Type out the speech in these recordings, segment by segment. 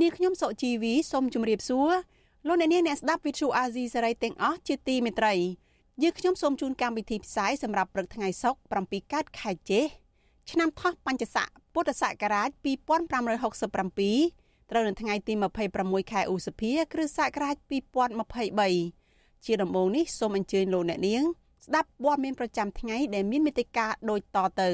នាងខ្ញុំសុជីវីសូមជម្រាបសួរលោកអ្នកនាងអ្នកស្ដាប់ Vuthu Azizi Serai ទាំងអស់ជាទីមេត្រីយើងខ្ញុំសូមជូនកម្មវិធីផ្សាយសម្រាប់ព្រឹកថ្ងៃសុក្រ7កើតខែចេឆ្នាំថោះបញ្ញស័កពុទ្ធសករាជ2567ត្រូវនៅថ្ងៃទី26ខែឧសភា គ្រិស្តសករាជ2023ជាដំបូងនេះសូមអញ្ជើញលោកអ្នកនាង ស្ដាប់ព័ត៌មានប្រចាំថ្ងៃដែលមានមេត្តាដូចតទៅ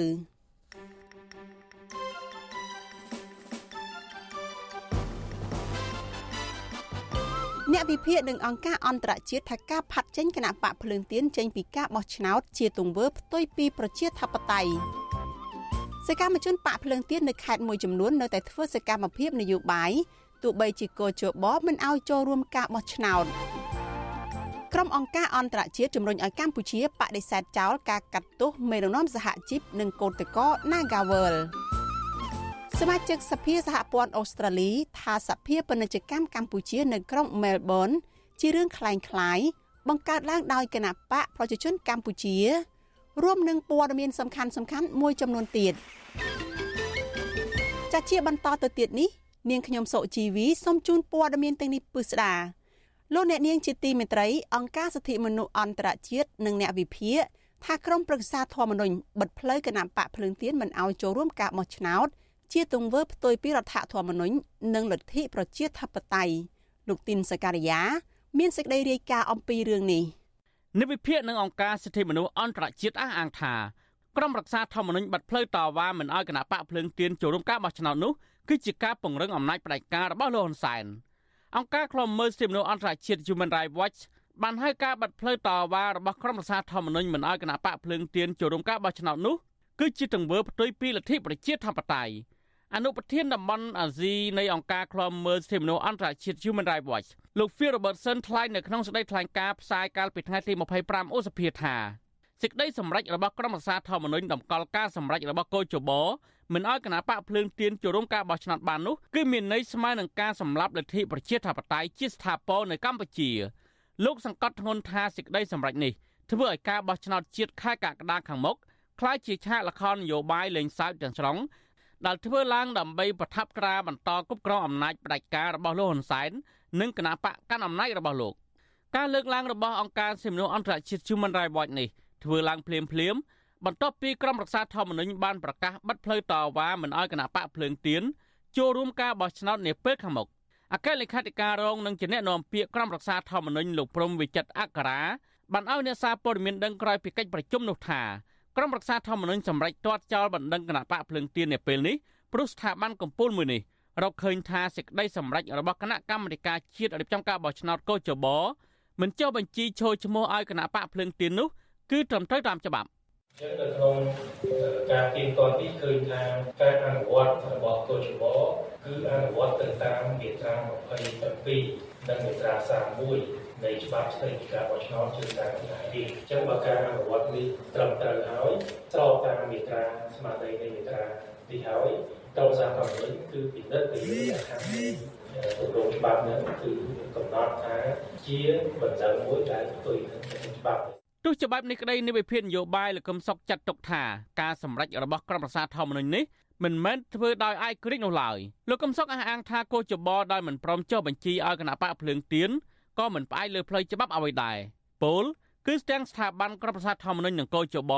អ្នកវិភាគនឹងអង្គការអន្តរជាតិថាការផាត់ចេញគណៈបកភ្លើងទៀនចេញពីការបោះឆ្នោតជាទង្វើផ្ទុយពីប្រជាធិបតេយ្យសកម្មជនបកភ្លើងទៀននៅខេត្តមួយចំនួននៅតែធ្វើសកម្មភាពនយោបាយទោះបីជាកោជបមិនអោយចូលរួមការបោះឆ្នោតក្រុមអង្គការអន្តរជាតិជំរុញឲ្យកម្ពុជាបដិសេធចោលការកាត់ទោសមេដឹកនាំសហជីពនិងកោតក្រ Nagawal សមាជិកសភាសហព័ន្ធអូស្ត្រាលីថាសភាពាណិជ្ជកម្មកម្ពុជានៅក្រុង Melbourne ជារឿងคล้ายៗបង្កើតឡើងដោយគណៈបកប្រជាជនកម្ពុជារួមនឹងព័ត៌មានសំខាន់សំខាន់មួយចំនួនទៀតចាជាបន្តទៅទៀតនេះនាងខ្ញុំសុជីវីសូមជូនព័ត៌មានទាំងនេះពិស្ដាលោកអ្នកនាងជាទីមេត្រីអង្គការសិទ្ធិមនុស្សអន្តរជាតិនិងអ្នកវិភាគថាក្រមប្រឹក្សាធម្មនុញ្ញបិទផ្លូវគណៈបកភ្លើងទៀនមិនអោយចូលរួមការបោះឆ្នោត ជាទង្វើផ្ទុយពីរដ្ឋធម្មនុញ្ញនិងលទ្ធិប្រជាធិបតេយ្យលោកទីនសការីយ៉ាមានសេចក្តីរាយការណ៍អំពីរឿងនេះ។និវិភាកនឹងអង្គការសិទ្ធិមនុស្សអន្តរជាតិអះអាងថាក្រុមរក្សាធម្មនុញ្ញបាត់ផ្លូវតវ៉ាមិនអោយគណៈបកភ្លើងទៀនចូលរួមការបោះឆ្នោតនោះគឺជាការពង្រឹងអំណាចផ្ដាច់ការរបស់លោកហ៊ុនសែនអង្គការឃ្លាំមើលសិទ្ធិមនុស្សអន្តរជាតិ Human Rights Watch បានហៅការបាត់ផ្លូវតវ៉ារបស់ក្រុមរក្សាធម្មនុញ្ញមិនអោយគណៈបកភ្លើងទៀនចូលរួមការបោះឆ្នោតនោះគឺជាទង្វើផ្ទុយពីលទ្ធិប្រជាធិបតេយ្យ អនុប្រធានតំបន់អាស៊ីនៃអង្គការឃ្លាំមើលសិទ្ធិមនុស្សអន្តរជាតិ Human Rights Watch លោក Phil Robertson ថ្លែងនៅក្នុងសេចក្តីថ្លែងការណ៍ផ្សាយកាលពីថ្ងៃទី25ឧសភាថាសេចក្តីសម្រេចរបស់ក្រុមប្រឹក្សាធម្មនុញ្ញតម្កល់ការសម្រេចរបស់កោជបមិនឲ្យគណៈបកភ្លើងទៀនចូលរួមការបោះឆ្នោតបាននោះគឺមានន័យស្មើនឹងការសម្លាប់លទ្ធិប្រជាធិបតេយ្យជាស្ថាពរនៅកម្ពុជាលោកសង្កត់ធ្ងន់ថាសេចក្តីសម្រេចនេះធ្វើឲ្យការបោះឆ្នោតជាតិខែកក្កដាខាងមុខคล้ายជាឆាកល្ខោននយោបាយលេងសើចទាំងស្រុង ដែលធ្វើឡើងដើម្បីប្រថាប់ត្រាបន្តគ្រប់គ្រងអំណាចផ្ដាច់ការរបស់លោកហ៊ុនសែននិងគណៈបកកាន់អំណាចរបស់លោកការលើកឡើងរបស់អង្គការសិទ្ធិមនុស្សអន្តរជាតិ Human Rights Watch នេះធ្វើឡើងភ្លាមភ្លាមបន្ទាប់ពីក្រុមរក្សាធម្មនុញ្ញបានប្រកាសបិទផ្លូវតវ៉ាមិនឲ្យគណៈបកភ្លើងទៀនចូលរួមការបោះឆ្នោតនាពេលខាងមុខអគ្គលេខាធិការរងនឹងជាអ្នកនាំពាក្យក្រុមរក្សាធម្មនុញ្ញលោកព្រំវិចិត្រអក្សរាបានឲ្យអ្នកសារព័ត៌មានដឹងក្រោយពីកិច្ចប្រជុំនោះថា ក្រុមរក្សាធម្មនុញ្ញសម្រេចទាត់ចោលបណ្ដឹងគណៈបកភ្លើងទៀននាពេលនេះព្រោះស្ថាប័នកម្ពុជាមួយនេះរកឃើញថាសេចក្តីសម្រេចរបស់គណៈកម្មាធិការជាតិរៀបចំការបោះឆ្នោតកោចបមិនចុះបញ្ជីចូលឈ្មោះឲ្យគណៈបកភ្លើងទៀននោះគឺត្រឹមត្រូវតាមច្បាប់ចឹងនៅក្នុងការទៀងទាត់នេះឃើញថាការអនុវត្តរបស់កោចបគឺអនុវត្តទៅតាមមាត្រា27និងមាត្រា31 នៃច្បាប់ស្តីពីការបោះឆ្នោតជឿតាមទីនេះអញ្ចឹងបើការអនុវត្តនេះត្រឹមត្រូវហើយស្របតាមមាត្រាស្មារតីនៃមាត្រានេះហើយក្រុមសារកម្មវិញគឺពិនិត្យទៅលើលក្ខខណ្ឌទម្រង់ច្បាប់ហ្នឹងគឺកំណត់ថាជាបណ្ដឹងមួយដែលផ្ទុយនឹងច្បាប់ទោះច្បាប់នេះក្តីនៃវិភាគនយោបាយលោកកឹមសុខចាត់ទុកថាការសម្រេចរបស់ក្រុមប្រឹក្សាធម្មនុញ្ញនេះមិនមែនធ្វើដោយឯករាជ្យនោះឡើយលោកកឹមសុខអះអាងថាកោចបដោយមិនព្រមចុះបញ្ជីឲ្យគណៈបកភ្លើងទៀន ក៏មិនផ្អែកលើផ្លូវច្បាប់អ្វីដែរពលគឺស្ទាំងស្ថាប័នក្រុមប្រឹក្សាធម្មនុញ្ញនិងកោចប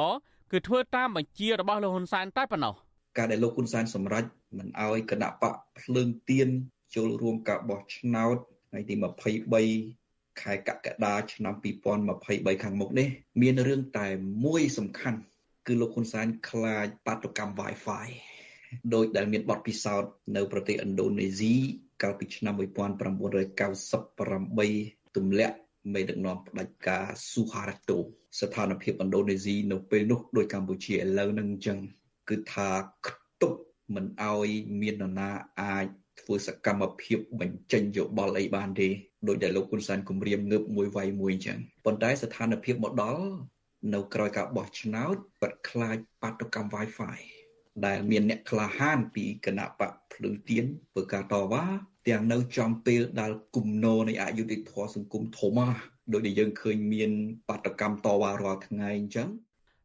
គឺធ្វើតាមបញ្ជារបស់លោកហ៊ុនសែនតែប៉ុណ្ណោះការដែលលោកហ៊ុនសែនសម្រេចមិនអោយគណៈបកភ្លើងទៀនចូលរួមការបោះឆ្នោតថ្ងៃទី23ខែកក្កដាឆ្នាំ2023ខាងមុខនេះមានរឿងតែមួយសំខាន់គឺលោកហ៊ុនសែនខ្លាចបាតុកម្ម Wi-Fi ដោយដែលមានបទពិសោធន៍នៅប្រទេសឥណ្ឌូនេស៊ី កាលពីឆ្នាំ1998ទម្លាក់មេដឹកនាំផ្ដាច់ការស៊ូហារ៉ាតូស្ថានភាពឥណ្ឌូនេស៊ីនៅពេលនោះដោយកម្ពុជាឥឡូវនឹងអញ្ចឹងគឺថាខ្ទប់មិនអោយមាននរណាអាចធ្វើសកម្មភាពបញ្ចេញយោបល់អីបានទេដោយដែលលោកហ៊ុនសែនគម្រាមងើបមួយវាយមួយអញ្ចឹងប៉ុន្តែស្ថានភាពមកដល់នៅក្រោយការបោះឆ្នោតគាត់ខ្លាចបាតុកម្ម Wi-Fi ដែលមានអ្នកក្លាហានពីគណៈបកភ្លឺទៀនធ្វើការតវ៉ាទាំងនៅចំពេលដែលគុំណោនៃអយុធធម៌សង្គមធំមកដោយដែលយើងឃើញមានបាតកម្មតវ៉ារាល់ថ្ងៃអញ្ចឹង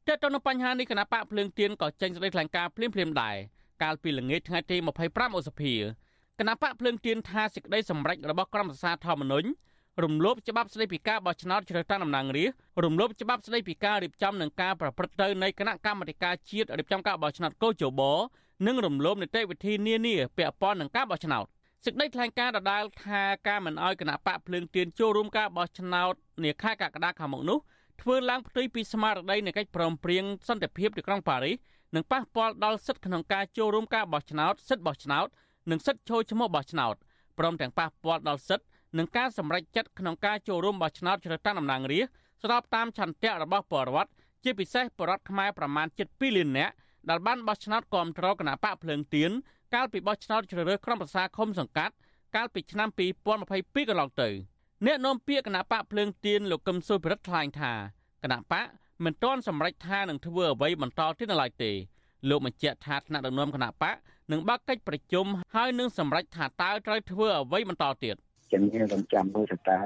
តើតើនៅបញ្ហានេះគណៈបកភ្លើងទៀនក៏ចេញសេចក្តីថ្លែងការណ៍ភ្លាមៗដែរកាលពីល្ងាចថ្ងៃទី25ឧសភាគណៈបកភ្លើងទៀនថាសេចក្តីសម្រេចរបស់ក្រុមប្រឹក្សាធម្មនុញ្ញ រំលោភច្បាប់ស្តីពីការបោះឆ្នោតជ្រើសតាំងតំណាងរាស្ត្ររំលោភច្បាប់ស្តីពីការរៀបចំនិងការប្រព្រឹត្តទៅនៃគណៈកម្មាធិការជាតិរៀបចំការបោះឆ្នោតកោជបនិងរំលោភនីតិវិធីនានាពាក់ព័ន្ធនឹងការបោះឆ្នោតសេចក្តីថ្លែងការណ៍ដដែលថាការមិនអោយគណៈបកភ្លើងទៀនចូលរួមការបោះឆ្នោតនាខែកក្កដាខាងមុខនោះធ្វើឡើងផ្ទុយពីស្មារតីនៃកិច្ចព្រមព្រៀងសន្តិភាពទីក្រុងប៉ារីសនិងប៉ះពាល់ដល់សិទ្ធិក្នុងការចូលរួមការបោះឆ្នោតសិទ្ធិបោះឆ្នោតនិងសិទ្ធិចូលឈ្មោះបោះឆ្នោតព្រមទាំងប៉ះពាល់ដល់សិទ្ធិ និងការសម្រេចចិត្តក្នុងការចូលរួមបោះឆ្នោតជ្រើសតាំងតំណាងរាស្ត្រស្របតាមឆន្ទៈរបស់ពលរដ្ឋជាពិសេសពលរដ្ឋខ្មែរប្រមាណ7លាននាក់ដែលបានបោះឆ្នោតគាំទ្រគណៈបកភ្លើងទៀនកាលពីបោះឆ្នោតជ្រើសរើសក្រុមប្រឹក្សាឃុំសង្កាត់កាលពីឆ្នាំ2022កន្លងទៅអ្នកនាំពាក្យគណៈបកភ្លើងទៀនលោកកឹមសុភិរិទ្ធថ្លែងថាគណៈបកមិនទាន់សម្រេចថានឹងធ្វើអ្វីបន្តទៀតនៅឡើយទេលោកបញ្ជាក់ថាថ្នាក់ដឹកនាំគណៈបកនឹងបើកកិច្ចប្រជុំហើយនឹងសម្រេចថាតើត្រូវធ្វើអ្វីបន្តទៀត ចឹងយើងរងចាំមើលថាតើ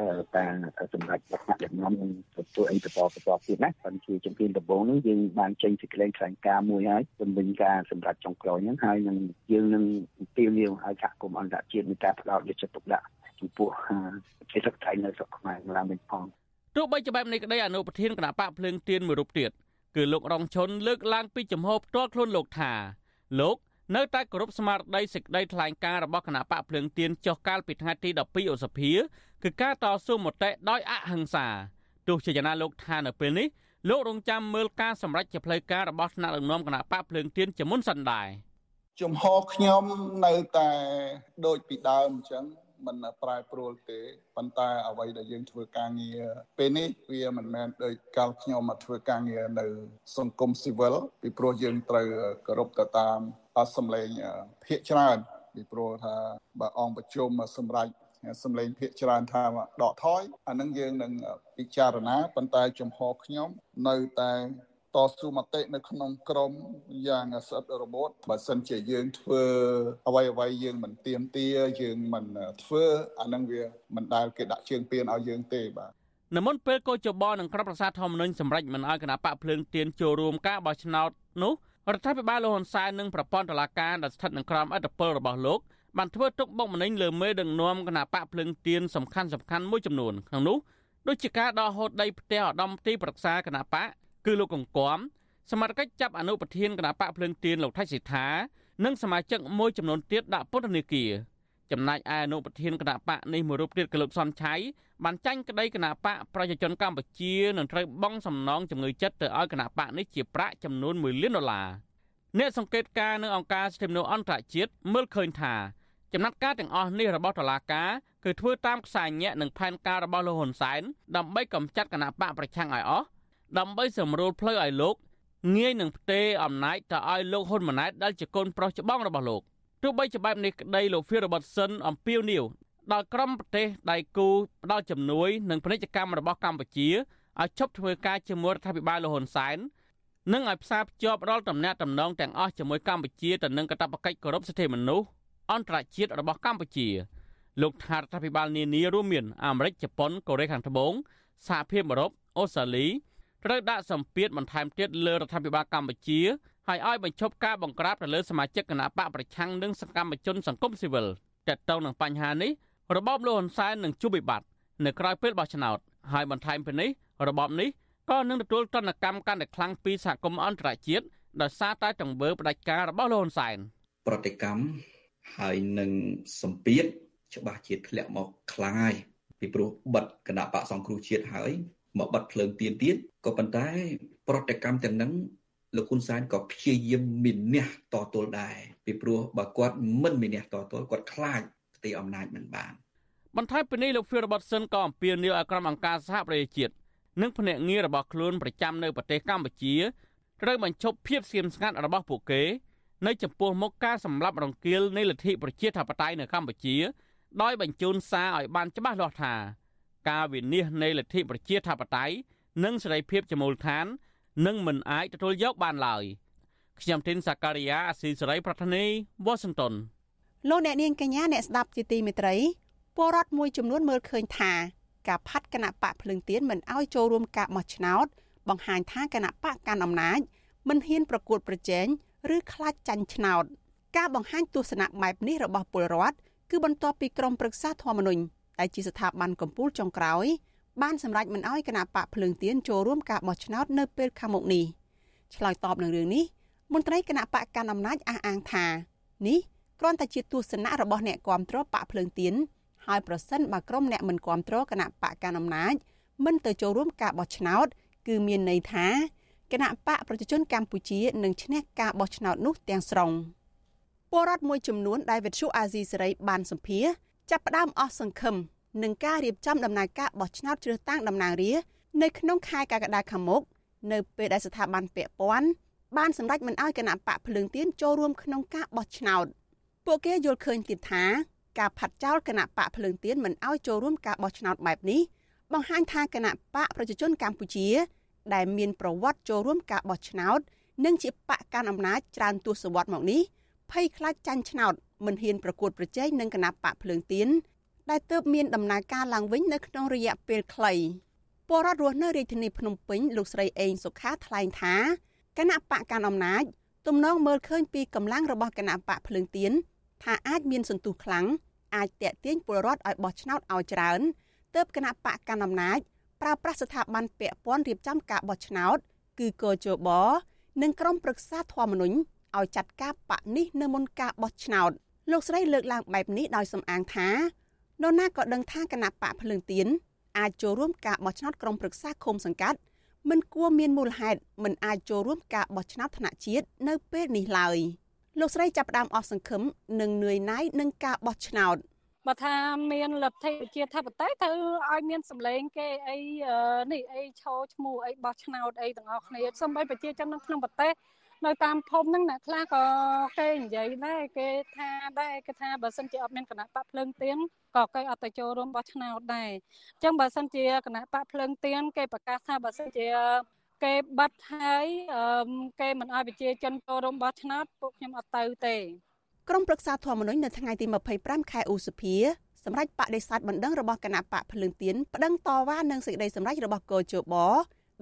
សម្រាប់ថ្នាក់ដឹកនាំនឹងទទួលអីបន្តបន្តទៀតណាប៉ុន្តែជាជំនាញដំបូងនេះយើងបានចេញសេចក្តីថ្លែងការណ៍មួយហើយជំវិញការសម្រាប់ចុងក្រោយហ្នឹងហើយនឹងយើងនឹងទាមទារឲ្យសហគមន៍អន្តរជាតិមានការផ្ដោតយកចិត្តទុកដាក់ចំពោះជាសក្តិនៅស្រុកខ្មែរឡើងវិញផងទោះបីជាបែបនេះក្តីអនុប្រធានគណៈបកភ្លើងទៀនមួយរូបទៀតគឺលោករងឈុនលើកឡើងពីចំហផ្ទាល់ខ្លួនលោកថាលោក នៅតែគោរពស្មារតីសេចក្តីថ្លែងការណ៍របស់គណៈបកភ្លើងទៀនចុះកាលពីថ្ងៃទី12ឧសភាគឺការតស៊ូមតិដោយអហិង្សាទោះជាយ៉ាងណាលោកថានៅពេលនេះលោករងចាំមើលការសម្រេចជាផ្លូវការរបស់ថ្នាក់ដឹកនាំគណៈបកភ្លើងទៀនជាមុនសិនដែរជំហរខ្ញុំនៅតែដូចពីដើមអញ្ចឹង មិនប្រែប្រួលទេប៉ុន្តែអ្វីដែលយើងធ្វើការងារពេលនេះវាមិនមែនដូចកាលខ្ញុំមកធ្វើការងារនៅសង្គមស៊ីវិលពីព្រោះយើងត្រូវគោរពទៅតាមសម្លេងភាកច្រើនពីព្រោះថាបើអង្គប្រជុំសម្រាប់សម្លេងភាកច្រើនថាដកថយអានឹងយើងនឹងពិចារណាប៉ុន្តែចំហខ្ញុំនៅតែ តស៊ូមតិនៅក្នុងក្រមយ៉ាងស្អិតរបូតបើសិនជាយើងធ្វើអ្វីអ្វីយើងមិនទៀមទាយើងមិនធ្វើអានឹងវាមិនដែលគេដាក់ជើងពៀនឲ្យយើងទេបាទនៅមុនពេលកោជបនឹងក្របប្រសាធម្មនុញ្ញសម្រេចមិនឲ្យគណៈបកភ្លើងទៀនចូលរួមការបោះឆ្នោតនោះរដ្ឋាភិបាលលោកហ៊ុនសែននិងប្រព័ន្ធតុលាការដែលស្ថិតនៅក្រោមអធិបតេយ្យរបស់លោកបានធ្វើទុកបុកម្នេញលើមេដឹកនាំគណៈបកភ្លើងទៀនសំខាន់សំខាន់មួយចំនួនក្នុងនោះដូចជាការដកហូតដីផ្ទះឧត្តមទីប្រឹក្សាគណៈបក គឺលោកកង្គំសមាជិកចាប់អនុប្រធានគណៈបកភ្លើងទៀនលោកថៃសិដ្ឋានិងសមាជិកមួយចំនួនទៀតដាក់ពន្ធនាគារចំណែកឯអនុប្រធានគណៈបកនេះមួយរូបទៀតគឺលោកសំឆៃបានចាញ់ក្តីគណៈបកប្រជាជនកម្ពុជានឹងត្រូវបង់សំណងជំងឺចិត្តទៅឲ្យគណៈបកនេះជាប្រាក់ចំនួន1លានដុល្លារអ្នកសង្កេតការណ៍នៅអង្គការសិទ្ធិមនុស្សអន្តរជាតិមើលឃើញថាចំណាត់ការទាំងអស់នេះរបស់តុលាការគឺធ្វើតាមខ្សែញាក់និងផែនការរបស់លោកហ៊ុនសែនដើម្បីកម្ចាត់គណៈបកប្រឆាំងឲ្យអស់ ដើម្បីសម្រួលផ្លូវឲ្យលោកងាយនឹងផ្ទេរអំណាចទៅឲ្យលោកហ៊ុនម៉ាណែតដែលជាកូនប្រុសច្បងរបស់លោកទោះបីជាបែបនេះក្តីលោក Phil Robertson អំពាវនាវដល់ក្រុមប្រទេសដៃគូផ្ដល់ជំនួយនិងពាណិជ្ជកម្មរបស់កម្ពុជាឲ្យឈប់ធ្វើការជាមួយរដ្ឋាភិបាលលហ៊ុនសែននិងឲ្យផ្សារភ្ជាប់ដល់តំណែងតំណងទាំងអស់ជាមួយកម្ពុជាទៅនឹងកាតព្វកិច្ចគោរពសិទ្ធិមនុស្សអន្តរជាតិរបស់កម្ពុជាលោកថារដ្ឋាភិបាលនានារួមមានអាមេរិកជប៉ុនកូរ៉េខាងត្បូងសហភាពអឺរ៉ុបអូស្ត្រាលី ត្រូវដាក់សម្ពាធបន្ថែមទៀតលើរដ្ឋាភិបាលកម្ពុជាហើយឲ្យបញ្ឈប់ការបង្ក្រាបទៅលើសមាជិកគណៈបកប្រឆាំងនិងសកម្មជនសង្គមស៊ីវិលតើតើនឹងបញ្ហានេះរបបលោកហ៊ុនសែននឹងជួបវិបត្តិនៅក្រៅពេលបោះឆ្នោតហើយបន្ថែមពីនេះរបបនេះក៏នឹងទទួលទណ្ឌកម្មកាន់តែខ្លាំងពីសហគមន៍អន្តរជាតិដោយសារតែទង្វើផ្ដាច់ការរបស់លោកហ៊ុនសែនប្រតិកម្មហើយនឹងសម្ពាធច្បាស់ជាធ្លាក់មកខ្លាំងហើយពីព្រោះបិទគណៈបកសង្គ្រោះជាតិហើយ មកបិទភ្លើងទៀនទៀតក៏ប៉ុន្តែ ប្រតិកម្មទាំងនឹងលោកហ៊ុនសែនក៏ព្យាយាមមានះតទល់ដែរពីព្រោះបើគាត់មិនមានះតទល់គាត់ខ្លាចផ្ទៃអំណាចមិនបានបន្ថែមពីនេះលោក Phil Robertson ក៏អំពាវនាវឲ្យក្រុមអង្គការសហប្រជាជាតិនិងភ្នាក់ងាររបស់ខ្លួនប្រចាំនៅប្រទេសកម្ពុជាត្រូវបញ្ឈប់ភាពស្ងៀមស្ងាត់របស់ពួកគេ នៅចំពោះមុខការសម្លាប់រង្គាលនៃលទ្ធិប្រជាធិបតេយ្យនៅកម្ពុជា ដោយបញ្ជូនសារឲ្យបានច្បាស់លាស់ថា ការវិនិច្ឆ័យនៃលទ្ធិប្រជាធិបតេយ្យនិងសេរីភាពជាមូលដ្ឋាននឹងមិនអាចទទួលយកបានឡើយខ្ញុំធីនសាការីយ៉ាអស៊ីសេរីប្រធានីវ៉ាស៊ីនតោនលោកអ្នកនាងកញ្ញាអ្នកស្ដាប់ជាទីមេត្រីពលរដ្ឋមួយចំនួនមើលឃើញថាការផាត់គណៈបកភ្លើងទៀនមិនអោយចូលរួមការបោះឆ្នោត បង្ហាញថាគណៈបកកាន់អំណាចមិនហ៊ានប្រកួតប្រជែងឬខ្លាចចាញ់ឆ្នោត ការបង្ហាញទស្សនៈបែបនេះរបស់ពលរដ្ឋគឺបន្ទាប់ពីក្រមប្រឹក្សាធម្មនុញ្ញ ដែលជាស្ថាប័នកម្ពុជាចុងក្រោយបានសម្រេចមិនអោយគណៈបកភ្លើងទៀនចូលរួមការបោះឆ្នោតនៅពេលខាងមុខនេះឆ្លើយតបនឹងរឿងនេះមន្ត្រីគណៈបកកណ្ដាលអំណាចអះអាងថានេះគ្រាន់តែជាទស្សនៈរបស់អ្នកគាំទ្របកភ្លើងទៀនហើយប្រសិនបើក្រុមអ្នកមិនគាំទ្រគណៈបកកណ្ដាលអំណាចមិនទៅចូលរួមការបោះឆ្នោត គឺមានន័យថាគណៈបកប្រជាជនកម្ពុជានឹងឈ្នះការបោះឆ្នោតនោះទាំងស្រុងពលរដ្ឋមួយចំនួនដែលវិទ្យុអាស៊ីសេរីបានសម្ភាស ចាប់ផ្ដើមអស់សង្ឃឹមនឹងការរៀបចំដំណើរការបោះឆ្នោតជ្រើសតាំងតំណាងរាស្ត្រនៅក្នុងខែកក្កដាខាងមុខនៅពេលដែលស្ថាប័នពាក់ព័ន្ធបានសម្រេចមិនអោយគណៈបកភ្លើងទៀនចូលរួមក្នុងការបោះឆ្នោតពួកគេយល់ឃើញទៀតថាការផាត់ចោលគណៈបកភ្លើងទៀនមិនអោយចូលរួមការបោះឆ្នោតបែបនេះបង្ហាញថាគណៈបកប្រជាជនកម្ពុជា ដែលមានប្រវត្តិចូលរួមការបោះឆ្នោត និងជាបកកាន់អំណាចច្រើនទសវត្សរ៍មកនេះភ័យខ្លាចចាញ់ឆ្នោត មិនហ៊ានប្រកួតប្រជែងនឹងគណៈបកភ្លើងទៀនដែលទើបមានដំណើរការឡើងវិញនៅក្នុងរយៈពេលខ្លីពលរដ្ឋរស់នៅរាជធានីភ្នំពេញលោកស្រីអេងសុខាថ្លែងថាគណៈបកកាន់អំណាចទំនងមើលឃើញពីកម្លាំងរបស់គណៈបកភ្លើងទៀនថាអាចមានសន្ទុះខ្លាំងអាចតេទៀងពលរដ្ឋឲ្យបោះឆ្នោតឲ្យច្រើនទើបគណៈបកកាន់អំណាចប្រើប្រាស់ស្ថាប័នពាក់ព័ន្ធរៀបចំការបោះឆ្នោត គឺកោជបនិងក្រុមប្រឹក្សាធម្មនុញ្ញឲ្យចាត់ការបកនេះនៅមុនការបោះឆ្នោត លោកស្រីលើកឡើងបែបនេះដោយសំអាងថានរណាក៏ដឹងថាគណៈបកភ្លើងទៀនអាចចូលរួមការបោះឆ្នោតក្រុមប្រឹក្សាឃុំសង្កាត់មិនគួរមានមូលហេតុមិនអាចចូលរួមការបោះឆ្នោតថ្នាក់ជាតិនៅពេលនេះឡើយលោកស្រីចាប់ផ្ដើមអស់សង្ឃឹមនិងនឿយណាយនឹងការបោះឆ្នោតបើថាមានលទ្ធិប្រជាធិបតេយ្យត្រូវឲ្យមានសម្លេងគេអីនេះអីឈោឈ្មោះអីបោះឆ្នោតអីទាំងអស់គ្នាសូម្បីប្រជាជននៅក្នុងប្រទេស នៅតាមភូមិហ្នឹងអ្នកខ្លះក៏គេនិយាយដែរគេថាដែរគេថាបើសិនជាអត់មានគណៈបកភ្លើងទៀនក៏គេអត់ទៅចូលរួមបោះឆ្នោតដែរអញ្ចឹងបើសិនជាគណៈបកភ្លើងទៀនគេប្រកាសថាបើសិនជាគេបាត់ហើយគេមិនអោយប្រជាជនចូលរួមបោះឆ្នោតពួកខ្ញុំអត់ទៅទេក្រុមប្រឹក្សាធម្មនុញ្ញនៅថ្ងៃទី25ខែឧសភាសម្រាប់បដិសេធបណ្ដឹងរបស់គណៈបកភ្លើងទៀនប្តឹងតវ៉ានឹងសេចក្តីសម្រេចរបស់កោជប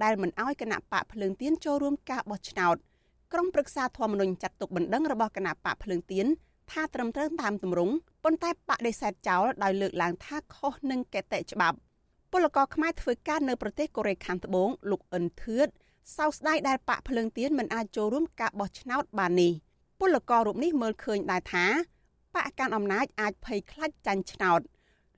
ដែលមិនអោយគណៈបកភ្លើងទៀនចូលរួមការបោះឆ្នោត។ ក្រុមប្រឹក្សាធម្មនុញ្ញចាត់ទុកបណ្ដឹងរបស់គណៈបកភ្លើងទៀនថាត្រឹមត្រូវតាមទម្រង់ប៉ុន្តែបដិសេធចោលដោយលើកឡើងថាខុសនឹងកតិច្បាប់ពលករខ្មែរធ្វើការនៅប្រទេសកូរ៉េខាងត្បូងលោកអិនធឿតសោកស្ដាយដែលបកភ្លើងទៀនមិនអាចចូលរួមការបោះឆ្នោតបាននេះពលកររូបនេះមើលឃើញដែរថាបកកាន់អំណាចអាចភ័យខ្លាចចាញ់ឆ្នោត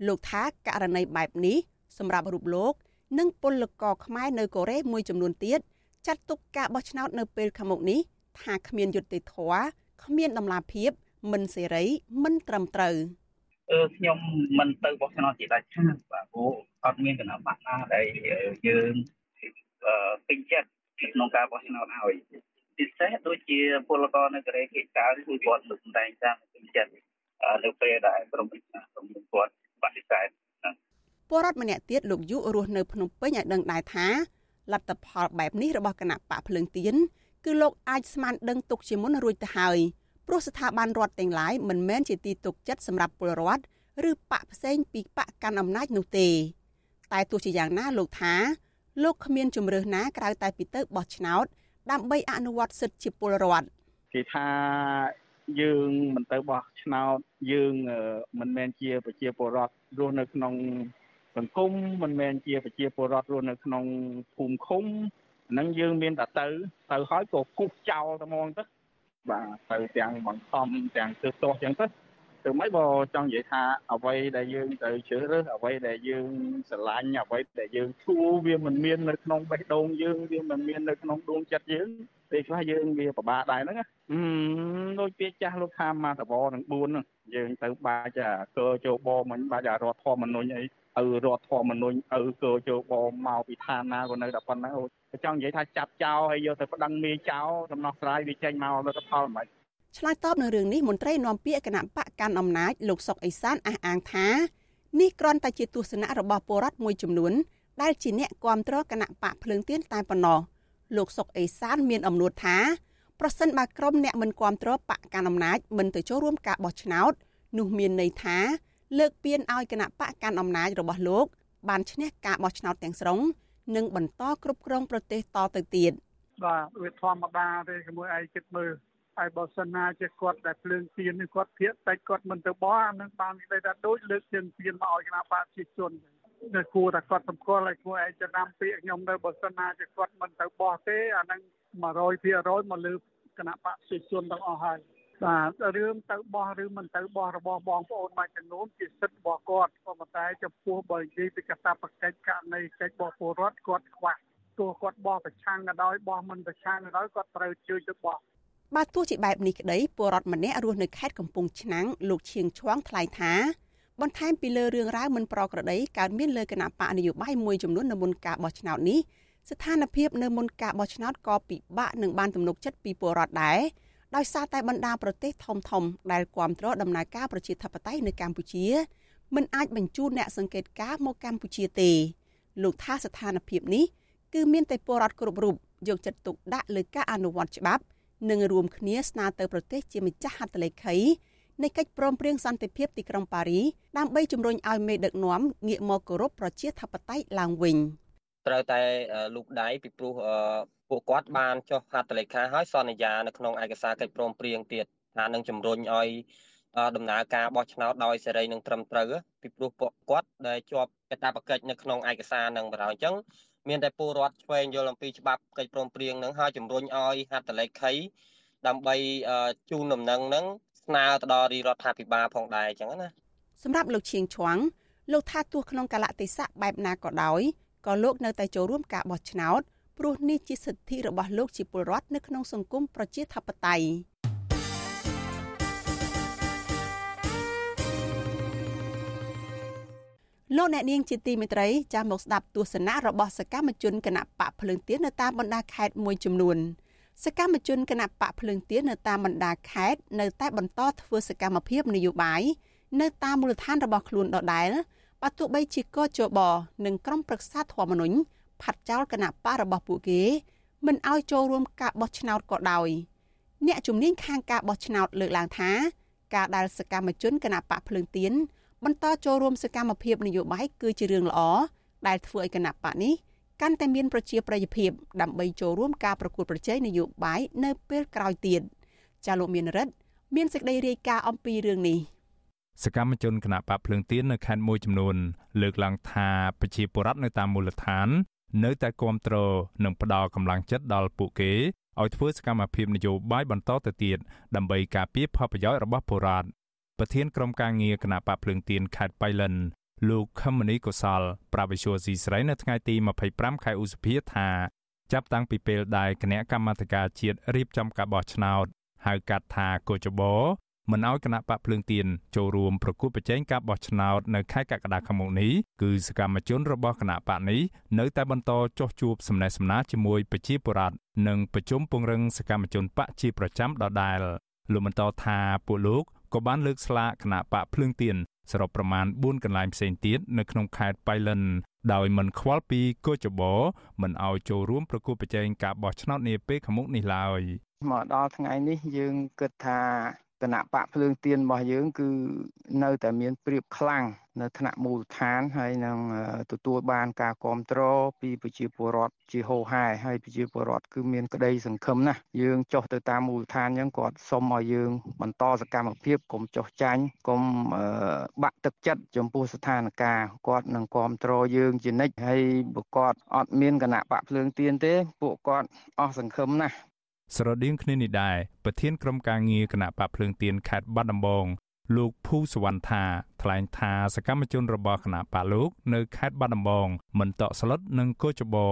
លោកថាករណីបែបនេះសម្រាប់រូបលោក និងពលករខ្មែរនៅកូរ៉េមួយចំនួនទៀត ចាត់ទុកការបោះឆ្នោតនៅពេលខាងមុខនេះថាគ្មានយុត្តិធម៌គ្មានតម្លាភាព មិនសេរីមិនត្រឹមត្រូវអឺខ្ញុំមិនទៅបោះឆ្នោតជាដាច់ខាតបាទព្រោះអត់មានគណៈបកណាដែលយើងពេញចិត្តក្នុងការបោះឆ្នោតឲ្យពិសេសដូចជាពលករនៅកូរ៉េគេចៅគឺគាត់លើកសម្ដែងតាមពេញចិត្តនៅពេលដែលក្រុមប្រឹក្សាក្រុមគាត់បដិសេធពលរដ្ឋម្នាក់ទៀតលោកយុរស់នៅភ្នំពេញឲ្យដឹងដែរថា លទ្ធផលបែបនេះរបស់គណៈបកភ្លើងទៀនគឺលោកអាចស្មានដឹងទុកជាមុនរួចទៅហើយព្រោះស្ថាប័នរដ្ឋទាំងឡាយមិនមែនជាទីទុកចិត្តសម្រាប់ពលរដ្ឋឬបកផ្សេងពីបកកាន់អំណាចនោះទេ តែទោះជាយ៉ាងណាលោកថាលោកគ្មានជំរើសណាក្រៅតែពីទៅបោះឆ្នោត ដើម្បីអនុវត្តសិទ្ធិជាពលរដ្ឋគេថាយើងមិនទៅបោះឆ្នោតយើងមិនមែនជាប្រជាពលរដ្ឋរស់នៅក្នុង សង្គមមិនមែនជាប្រជាពលរដ្ឋរស់នៅក្នុងភូមិឃុំហ្នឹងយើងមានតែទៅទៅហើយក៏គប់ចោលតែហ្មងទៅបាទទៅទាំងបង្ខំទាំងទើសទោះអញ្ចឹងទៅទៅមិនបើចង់និយាយថាអ្វីដែលយើងទៅជ្រើសរើសអ្វីដែលយើងស្រឡាញ់អ្វីដែលយើងឈួរវាមិនមាននៅក្នុងបេះដូងយើងវាមិនមាននៅក្នុងដួងចិត្តយើងពេលខ្លះយើងវាពិបាកដែរហ្នឹងដូចពាក្យចាស់លោកថាមកតវនឹង4ហ្នឹងយើងទៅបាចអាកើជោបមិញបាចអារដ្ឋធម្មនុញ្ញអី ឪរដ្ឋធម្មនុញ្ញឪកើជោបមកពីឋានណាក៏នៅតែប៉ុណ្ណឹងចង់និយាយថាចាប់ចោលហើយយកទៅប្តឹងមេចោលដំណោះស្រាយវាចេញមកលទ្ធផលមិនឆ្លើយតបនឹងរឿងនេះមន្ត្រីនាំពាក្យគណៈបកកាន់អំណាចលោកសុកអេសានអះអាងថានេះគ្រាន់តែជាទស្សនៈរបស់ពលរដ្ឋមួយចំនួនដែលជាអ្នកគ្រប់គ្រងគណៈបកភ្លើងទៀនតែប៉ុណ្ណោះលោកសុកអេសានមានអំណួតថាប្រសិនបើក្រុមអ្នកមិនគ្រប់គ្រងបកកាន់អំណាចមិនទៅចូលរួមការបោះឆ្នោតនោះមានន័យថា លើកពៀនឲ្យគណៈបកកាន់អំណាចរបស់លោក បានឈ្នះការបោះឆ្នោតទាំងស្រុងនិងបន្តគ្រប់គ្រងប្រទេសតទៅទៀតបាទវាធម្មតាទេជាមួយឯងគិតមើលហើយបើសិនណាជាគាត់ដែលភ្លើងទៀននេះគាត់ភាកតែគាត់មិនទៅបោះអានឹងបាននិយាយថាដូចលើកជើងទៀនមកឲ្យគណៈបកប្រជាជននៅគួរតែគាត់សម្គាល់ឲ្យគួរឯងចំណាំពាក្យខ្ញុំនៅបើសិនណាជាគាត់មិនទៅបោះទេអានឹង100%មកលើគណៈបកប្រជាជនទាំងអស់ហើយ បាទរឿងទៅបោះឬមិនទៅបោះរបស់បងប្អូនមួយចំនួនជាសិទ្ធិរបស់គាត់ក៏ប៉ុន្តែចំពោះបើនិយាយពីកតាបកិច្ចករណីកិច្ចរបស់ពលរដ្ឋគាត់ខ្វះទោះគាត់បោះប្រឆាំងក៏ដោយបោះមិនប្រឆាំងក៏ដោយគាត់ត្រូវជួយទៅបោះបាទទោះជាបែបនេះក្តីពលរដ្ឋម្នាក់រស់នៅខេត្តកំពង់ឆ្នាំងលោកឈៀងឈួងថ្លែងថាបន្ថែមពីលើរឿងរ៉ាវមិនប្រក្រតីកើតមានលើគណៈបកនយោបាយមួយចំនួននៅមុនការបោះឆ្នោតនេះស្ថានភាពនៅមុនការបោះឆ្នោតក៏ពិបាកនឹងបានទំនុកចិត្តពីពលរដ្ឋដែរ ដោយសារតែបណ្ដាប្រទេសធំធំដែលគ្រប់គ្រងដំណើរការប្រជាធិបតេយ្យនៅកម្ពុជាមិនអាចបញ្ជូនអ្នកសង្កេតការមកកម្ពុជាទេលោកថាស្ថានភាពនេះគឺមានតែពលរដ្ឋគ្រប់រូបយកចិត្តទុកដាក់លើការអនុវត្តច្បាប់ និងរួមគ្នាស្នើទៅប្រទេសជាម្ចាស់ហត្ថលេខីនៃកិច្ចព្រមព្រៀងសន្តិភាពទីក្រុងប៉ារីដើម្បីជំរុញឲ្យមេដឹកនាំងាកមកគោរពប្រជាធិបតេយ្យឡើងវិញត្រូវតែលូកដៃពីព្រោះ ពួកគាត់បានចុះហត្ថលេខាហើយសន្យានៅក្នុងឯកសារកិច្ចព្រមព្រៀងទៀតថានឹងជំរុញឲ្យដំណើរការបោះឆ្នោតដោយសេរីនិងត្រឹមត្រូវពីព្រោះពួកគាត់ដែលជាប់កាតព្វកិច្ចនៅក្នុងឯកសារនឹងបណ្ដោយអញ្ចឹងមានតែពលរដ្ឋឆ្វេងយល់អំពីច្បាប់កិច្ចព្រមព្រៀងនឹងហើយជំរុញឲ្យហត្ថលេខីដើម្បីជូនដំណឹងនឹងស្នើទៅដល់រាជរដ្ឋាភិបាលផងដែរអញ្ចឹងណាសម្រាប់លោកឈៀងឈួងលោកថាទោះក្នុងកលៈទេសៈបែបណាក៏ដោយក៏លោកនៅតែចូលរួមការបោះឆ្នោត ព្រោះនេះជាសិទ្ធិរបស់លោកជាពលរដ្ឋនៅក្នុងសង្គមប្រជាធិបតេយ្យលោកអ្នកនាងជាទីមេត្រីចាំមកស្ដាប់ទស្សនៈរបស់សកម្មជនគណៈបកភ្លើងទៀននៅតាមបណ្ដាខេត្តមួយចំនួនសកម្មជនគណៈបកភ្លើងទៀននៅតាមបណ្ដាខេត្តនៅតែបន្តធ្វើសកម្មភាពនយោបាយនៅតាមមូលដ្ឋានរបស់ខ្លួនដដែលបើទោះបីជាកជបនិងក្រុមប្រឹក្សាធម្មនុញ្ញ ផាត់ចោលគណៈបករបស់ពួកគេ មិនឲ្យចូលរួមការបោះឆ្នោតក៏ដោយអ្នកជំនាញខាងការបោះឆ្នោតលើកឡើងថាការដែលសកម្មជនគណៈបកភ្លើងទៀនបន្តចូលរួមសកម្មភាពនយោបាយគឺជារឿងល្អដែលធ្វើឲ្យគណៈបកនេះកាន់តែមានប្រជាប្រិយភាពដើម្បីចូលរួមការប្រកួតប្រជែងនយោបាយនៅពេលក្រោយទៀតចាលោកមានរិទ្ធមានសេចក្តីរាយការណ៍អំពីរឿងនេះសកម្មជនគណៈបកភ្លើងទៀននៅខេត្តមួយចំនួនលើកឡើងថាប្រជាពលរដ្ឋនៅតាមមូលដ្ឋាន នៅតែគ្រប់គ្រងនិងផ្ដល់កម្លាំងចិត្តដល់ពួកគេឲ្យធ្វើសកម្មភាពនយោបាយបន្តទៅទៀតដើម្បីការពារផលប្រយោជន៍របស់ពលរដ្ឋប្រធានក្រុមការងារគណៈបកភ្លើងទៀនខេត្តបៃលិនលោកខមនីកុសល ប្រាវិសុយស៊ីស្រីនៅថ្ងៃទី25ខែឧសភាថាចាប់តាំងពីពេលដែលគណៈកម្មាធិការជាតិរៀបចំការបោះឆ្នោតហៅកាត់ថាកោចបោ មិនឲ្យគណៈបកភ្លើងទៀនចូលរួមប្រគួតប្រជែងការបោះឆ្នោតនៅខែកក្កដាខាងមុខនេះគឺសកម្មជនរបស់គណៈបកនេះនៅតែបន្តចោះជួបសំណេះសំណាលជាមួយប្រជាពលរដ្ឋនិងប្រជុំពង្រឹងសកម្មជនបកជាប្រចាំដដែលលោកបន្តថាពួកលោកក៏បានលើកស្លាកគណៈបកភ្លើងទៀនសរុបប្រមាណ4កន្លែងផ្សេងទៀតនៅក្នុងខេត្តបៃលិនដោយមិនខ្វល់ពីកោចបោមិនឲ្យចូលរួមប្រគល់ប្រជែងការបោះឆ្នោតនាពេលខាងមុខនេះឡើយមកដល់ថ្ងៃនេះយើងគិតថា គណៈបកភ្លើងទៀនរបស់យើង គឺនៅតែមានព្រៀបខ្លាំងនៅថ្នាក់មូលដ្ឋានហើយនឹងទទួលបានការគ្រប់គ្រងពីប្រជាពលរដ្ឋជាហូរហែហើយប្រជាពលរដ្ឋគឺមានក្តីសង្ឃឹមណាស់យើងចុះទៅតាមមូលដ្ឋានអញ្ចឹងគាត់សុំឲ្យយើងបន្តសកម្មភាពកុំចុះចាញ់កុំបាក់ទឹកចិត្តចំពោះស្ថានភាពគាត់នឹងគ្រប់គ្រងយើងជានិច្ចហើយបើគាត់អត់មានគណៈបកភ្លើងទៀនទេ ពួកគាត់អស់សង្ឃឹមណាស់ ស្រដៀងគ្នានេះដែរប្រធានក្រុមការងារគណៈបកភ្លើងទៀនខេត្តបាត់ដំបងលោកភូសវណ្ណថាថ្លែងថាសកម្មជនរបស់គណៈបកលោកនៅខេត្តបាត់ដំបងមិនតក់ស្លុតនឹងកោចបោ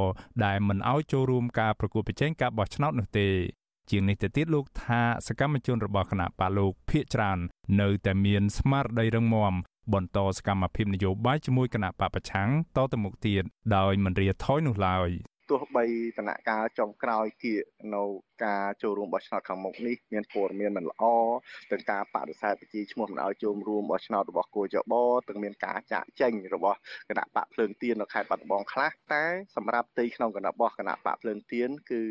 ដែលមិនអោយចូលរួមការប្រគល់ប្រជែងការបោះឆ្នោតនោះទេជាងនេះទៅទៀតលោកថាសកម្មជនរបស់គណៈបកលោកភៀកច្រើននៅតែមានស្មារតីរឹងមាំបន្តសកម្មភាពនយោបាយជាមួយគណៈបកប្រឆាំងតទៅមុខទៀតដោយមិនរាថយនោះឡើយទទោះ បីដំណាក់កាលចុងក្រោយគៀកនៅការចូលរួមបោះឆ្នោតខាងមុខនេះមានព័ត៌មានមិនល្អទាំងការបដិសេធប្រជាឈ្មោះមិនឲ្យចូលរួមបោះឆ្នោតរបស់គូចបទាំងមានការចាក់ចេញរបស់គណៈបកភ្លើងទៀននៅខេត្តបាត់ដំបងខ្លះតែសម្រាប់ទីក្នុងគណៈបោះគណៈបកភ្លើងទៀនគឺ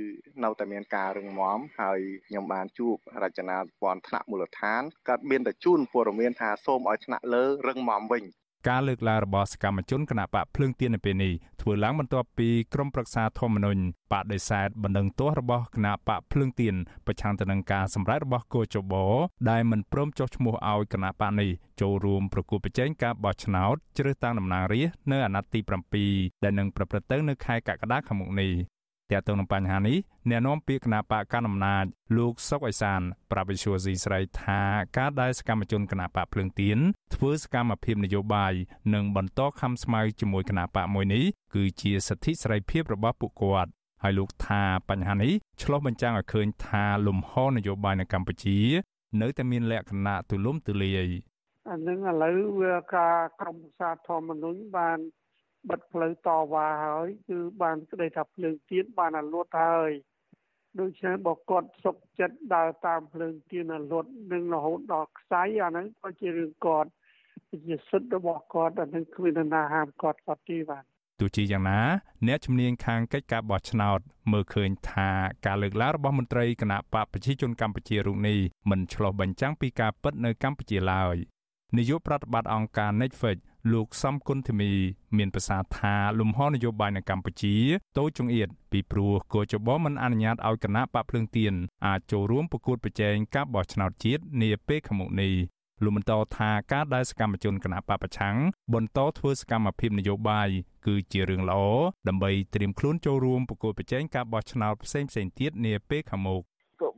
នៅតែមានការរឹងមាំហើយខ្ញុំបានជួបរចនាសម្ព័ន្ធថ្នាក់មូលដ្ឋានក៏មានតែជូនព័ត៌មានថាសូមឲ្យថ្នាក់លើរឹងមាំវិញ ការលើកឡើងរបស់សកម្មជនគណៈបកភ្លើងទៀននៅពេលនេះធ្វើឡើងបន្ទាប់ពីក្រុមប្រឹក្សាធម្មនុញ្ញបដិសេធបណ្ដឹងទាស់របស់គណៈបកភ្លើងទៀនប្រឆាំងទៅនឹងការសម្រេចរបស់គូចបដែលមិនព្រមចុះឈ្មោះឲ្យគណៈបកនេះចូលរួមប្រគល់ប្រជែងការបោះឆ្នោតជ្រើសតាំងតំណាងរាស្ត្រនៅអាណត្តិទី7ដែលនឹងប្រព្រឹត្តទៅនៅខែកក្កដាខាងមុខនេះ ទាក់ទងនឹងបញ្ហានេះអ្នកនាំពាក្យគណៈបកកណ្ដាលអំណាចលោកសុកអេសានប្រាប់វិសុយស៊ីស្រីថាការដែលសកម្មជនគណៈបកភ្លើងទៀនធ្វើសកម្មភាពនយោបាយនិងបន្តខំស្មៅជាមួយគណៈបកមួយនេះគឺជាសិទ្ធិសេរីភាពរបស់ពួកគាត់ហើយលោកថាបញ្ហានេះឆ្លុះបញ្ចាំងឲ្យឃើញថាលំហនយោបាយនៅកម្ពុជា នៅតែមានលក្ខណៈទូលំទូលាយអានឹងឥឡូវវាការក្រមសាធម្មនុញ្ញបាន បិទផ្លូវតវ៉ាហើយគឺបានស្ដីថាភ្លើងទៀនបានអាលួតហើយដូច្នេះបើគាត់សុកចិត្តដើរតាមភ្លើងទៀនអាលួតនឹងរហូតដល់ខ្សែអាហ្នឹងក៏ជារឿងគាត់ជាសិទ្ធិរបស់គាត់អានឹងគ្មាននរណាហាមគាត់គាត់ទេបាទទោះជាយ៉ាងណា អ្នកជំនាញខាងកិច្ចការបោះឆ្នោត មើលឃើញថាការលើកឡើងរបស់មន្ត្រីគណៈបកប្រជាជនកម្ពុជារូបនេះមិនឆ្លោះបញ្ចាំងពីការពិតនៅកម្ពុជាឡើយនាយកប្រតិបត្តិអង្គការ Netflix លោកសំគុណធីមី មានប្រសាសន៍ថាលំហនយោបាយនៅកម្ពុជាតូចចង្អៀតពីព្រោះគោចបមិនអនុញ្ញាតឲ្យគណៈបកភ្លើងទៀនអាចចូលរួមប្រកួតប្រជែងការបោះឆ្នោតជាតិនាពេលខាងមុខនេះលោកបន្តថាការដែលសកម្មជនគណៈបពប្រឆាំងបន្តធ្វើសកម្មភាពនយោបាយគឺជារឿងល្អដើម្បីត្រៀមខ្លួនចូលរួមប្រកួតប្រជែងការបោះឆ្នោតផ្សេងៗទៀតនាពេលខាងមុខទោះ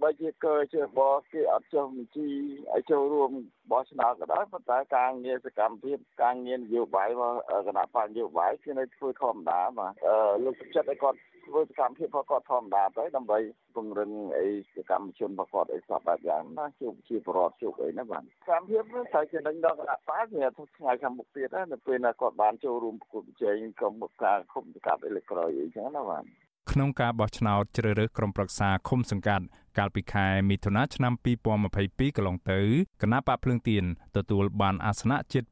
បីជាកើជាបគេអត់ចុះបញ្ជីឲ្យចូលរួមបោះឆ្នោតក៏ដោយប៉ុន្តែការងារសកម្មភាពការងារនយោបាយរបស់គណៈបកនយោបាយគឺនៅធ្វើធម្មតាបាទលោកចិត្តឲ្យគាត់ធ្វើសកម្មភាពរបស់គាត់ធម្មតាទៅដើម្បីពង្រឹងអីសកម្មជនរបស់គាត់អីសពបែបយ៉ាងណាជួបជាប្រវត្តិជួបអីណាបាទសកម្មភាពនេះតែជានឹងដល់គណៈបកវាថ្ងៃខាងមុខទៀតណានៅពេលណាគាត់បានចូលរួមប្រគល់ប្រជែងក្រុមការគុំកាប់អេឡិចក្រយអីចឹងណាបាទក្នុងការបោះឆ្នោតជ្រើសរើសក្រុមប្រឹក្សាឃុំសង្កាត់ កាលពីខែមិថុនាឆ្នាំ2022កន្លងទៅគណៈបកភ្លើងទៀនទទួលបានអាសនៈជិត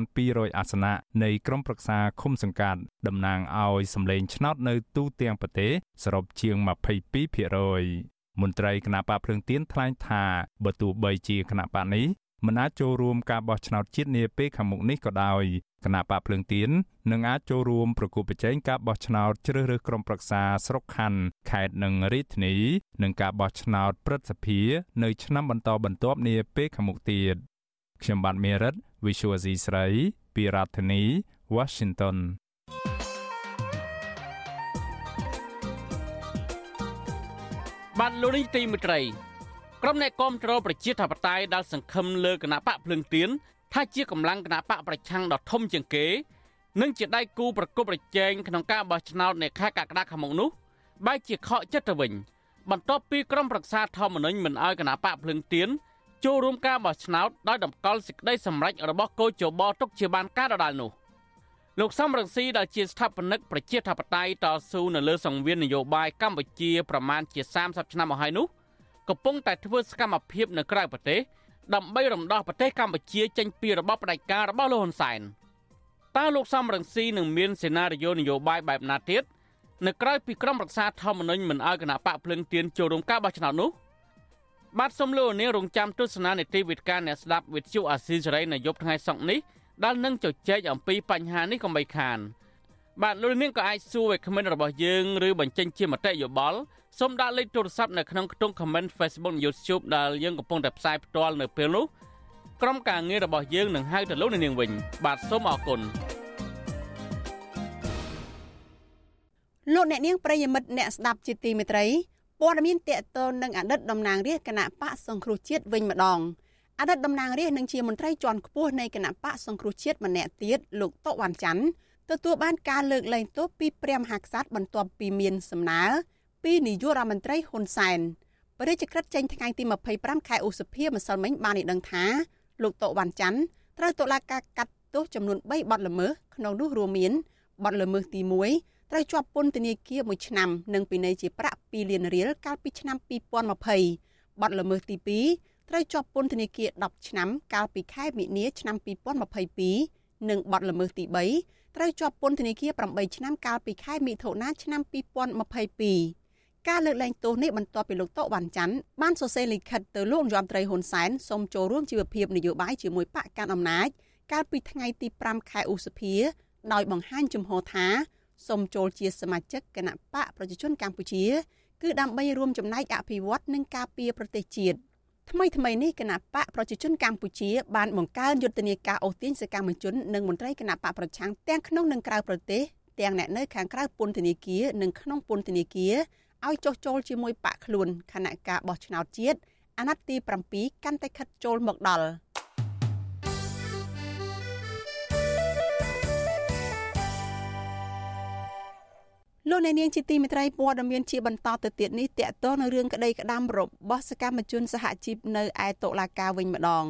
2200អាសនៈនៃក្រុមប្រឹក្សាឃុំសង្កាត់តំណាងឲ្យសម្លេងឆ្នោតនៅទូទាំងប្រទេសសរុបជាង22%មន្ត្រីគណៈបកភ្លើងទៀនថ្លែងថាបើទោះបីជាគណៈបកនេះ មិនអាចចូលរួមការបោះឆ្នោតជាតិនាពេលខាងមុខនេះក៏ដោយគណៈបកភ្លើងទៀននឹងអាចចូលរួមប្រគល់ប្រជែងការបោះឆ្នោតជ្រើសរើសក្រុមប្រឹក្សាស្រុកខណ្ឌខេត្តនិងរាជធានីនិងការបោះឆ្នោតព្រឹទ្ធសភានៅឆ្នាំបន្តបន្ទាប់នាពេលខាងមុខទៀតខ្ញុំបាទមេរិត Visual C ស្រីពីរដ្ឋធានី Washington បានលោកនេះទីមិត្តរី ក្រុមអ្នកគាំទ្រប្រជាធិបតេយ្យដែលសង្ឃឹមលើគណៈបកភ្លឹងទៀនថាជាកម្លាំងគណៈបកប្រឆាំងដ៏ធំជាងគេនិងជាដៃគូប្រកបប្រជែងក្នុងការបោះឆ្នោតនៅខែកក្កដាខាងមុខនោះបែរជាខកចិត្តទៅវិញបន្ទាប់ពីក្រុមប្រឹក្សាធម្មនុញ្ញមិនអោយគណៈបកភ្លឹងទៀនចូលរួមការបោះឆ្នោតដោយតម្កល់សេចក្តីសម្រេចរបស់កោជបទុកជាបានការដដាលនោះលោកសំរងស៊ីដែលជាស្ថាបនិកប្រជាធិបតេយ្យតស៊ូនៅលើសង្វៀននយោបាយកម្ពុជាប្រមាណជា30ឆ្នាំមកហើយនោះ កំពុងតែធ្វើសកម្មភាពនៅក្រៅប្រទេសដើម្បីរំដោះប្រទេសកម្ពុជាចេញពីរបបផ្ដាច់ការរបស់លោកហ៊ុនសែនតើលោកសំរងស៊ីនឹងមានសេណារីយ៉ូនយោបាយបែបណាទៀតនៅក្រៅពីក្រមរក្សាធម្មនុញ្ញមិនអោយគណៈបកភ្លឹងទៀនចូលរួមការបោះឆ្នោតនោះបាទសូមលោកនាងរងចាំទស្សនានីតិវិទ្យាអ្នកស្ដាប់វិទ្យុអាស៊ីសេរីនៅយប់ថ្ងៃសុក្រនេះដែលនឹងជជែកអំពីបញ្ហានេះកុំបីខានបាទលោកនាងក៏អាចសួរវាគ្មិនរបស់យើងឬបញ្ចេញជាមតិយោបល់ សូមដាក់លេខទូរស័ព្ទនៅក្នុងខ្ទង់ comment Facebook YouTube ដែលយើងកំពុងតែផ្សាយផ្ទាល់នៅពេលនេះក្រុមការងាររបស់យើងនឹងហៅទៅលោកនាងវិញ បាទសូមអរគុណលោកអ្នកនាងប្រិយមិត្តអ្នកស្ដាប់ជាទីមេត្រីព័ត៌មានតកតននឹងអតីតតំណាងរាស្ត្រគណៈបកសង្គ្រោះជាតិវិញម្ដងអតីតតំណាងរាស្ត្រនឹងជាមន្ត្រីជាន់ខ្ពស់នៃគណៈបកសង្គ្រោះជាតិម្នាក់ទៀតលោកតូវ៉ាន់ច័ន្ទទទួលបានការលើកលែងទោសពីព្រះមហាក្សត្របន្ទាប់ពីមានសំណើ ពីនាយករដ្ឋមន្ត្រីហ៊ុនសែនបរិយាក្រិតចេញថ្ងៃទី25ខែឧសភាម្សិលមិញបានឲ្យដឹងថាលោកតូវ៉ាន់ច័ន្ទត្រូវតុលាការកាត់ទោសចំនួន3បទល្មើសក្នុងនោះរួមមានបទល្មើសទី1ត្រូវជាប់ពន្ធនាគារ1ឆ្នាំ និងពិន័យជាប្រាក់2លានរៀលកាលពីឆ្នាំ2020បទល្មើសទី2ត្រូវជាប់ពន្ធនាគារ10ឆ្នាំកាលពីខែមិនិនាឆ្នាំ2022និងបទល្មើសទី3ត្រូវជាប់ពន្ធនាគារ8ឆ្នាំកាលពីខែមិថុនាឆ្នាំ2022 ការលើកលែងទោសនេះបន្ទាប់ពីលោកតូវ៉ាន់ច័ន្ទបានសរសេរលិខិតទៅលោករដ្ឋមន្ត្រីហ៊ុនសែនសូមចូលរួមជីវភាពនយោបាយជាមួយបកកាន់អំណាចកាលពីថ្ងៃទី5ខែឧសភា ដោយបង្ហាញជំហរថាសូមចូលជាសមាជិកគណៈបកប្រជាជនកម្ពុជា គឺដើម្បីរួមចំណែកអភិវឌ្ឍនិងការពារប្រទេសជាតិថ្មីថ្មីនេះគណៈបកប្រជាជនកម្ពុជាបានបង្កើនយុទ្ធនាការអូសទាញសកម្មជននិងមន្ត្រីគណៈបកប្រឆាំងទាំងក្នុងនិងក្រៅប្រទេសទាំងអ្នកនៅខាងក្រៅពន្ធនាគារនិងក្នុងពន្ធនាគារ ឲ្យចុះចូលជាមួយបកខ្លួនគណៈការបោះឆ្នោតជាតិអាណត្តិទី7កាន់តែខិតចូលមកដល់លោកអ្នកនាងជាទីមេត្រីព័ត៌មានជាបន្តទៅទៀតនេះតកតនៅរឿងក្តីក្តាំរបស់សកម្មជនសហជីពនៅឯតុលាការវិញម្ដង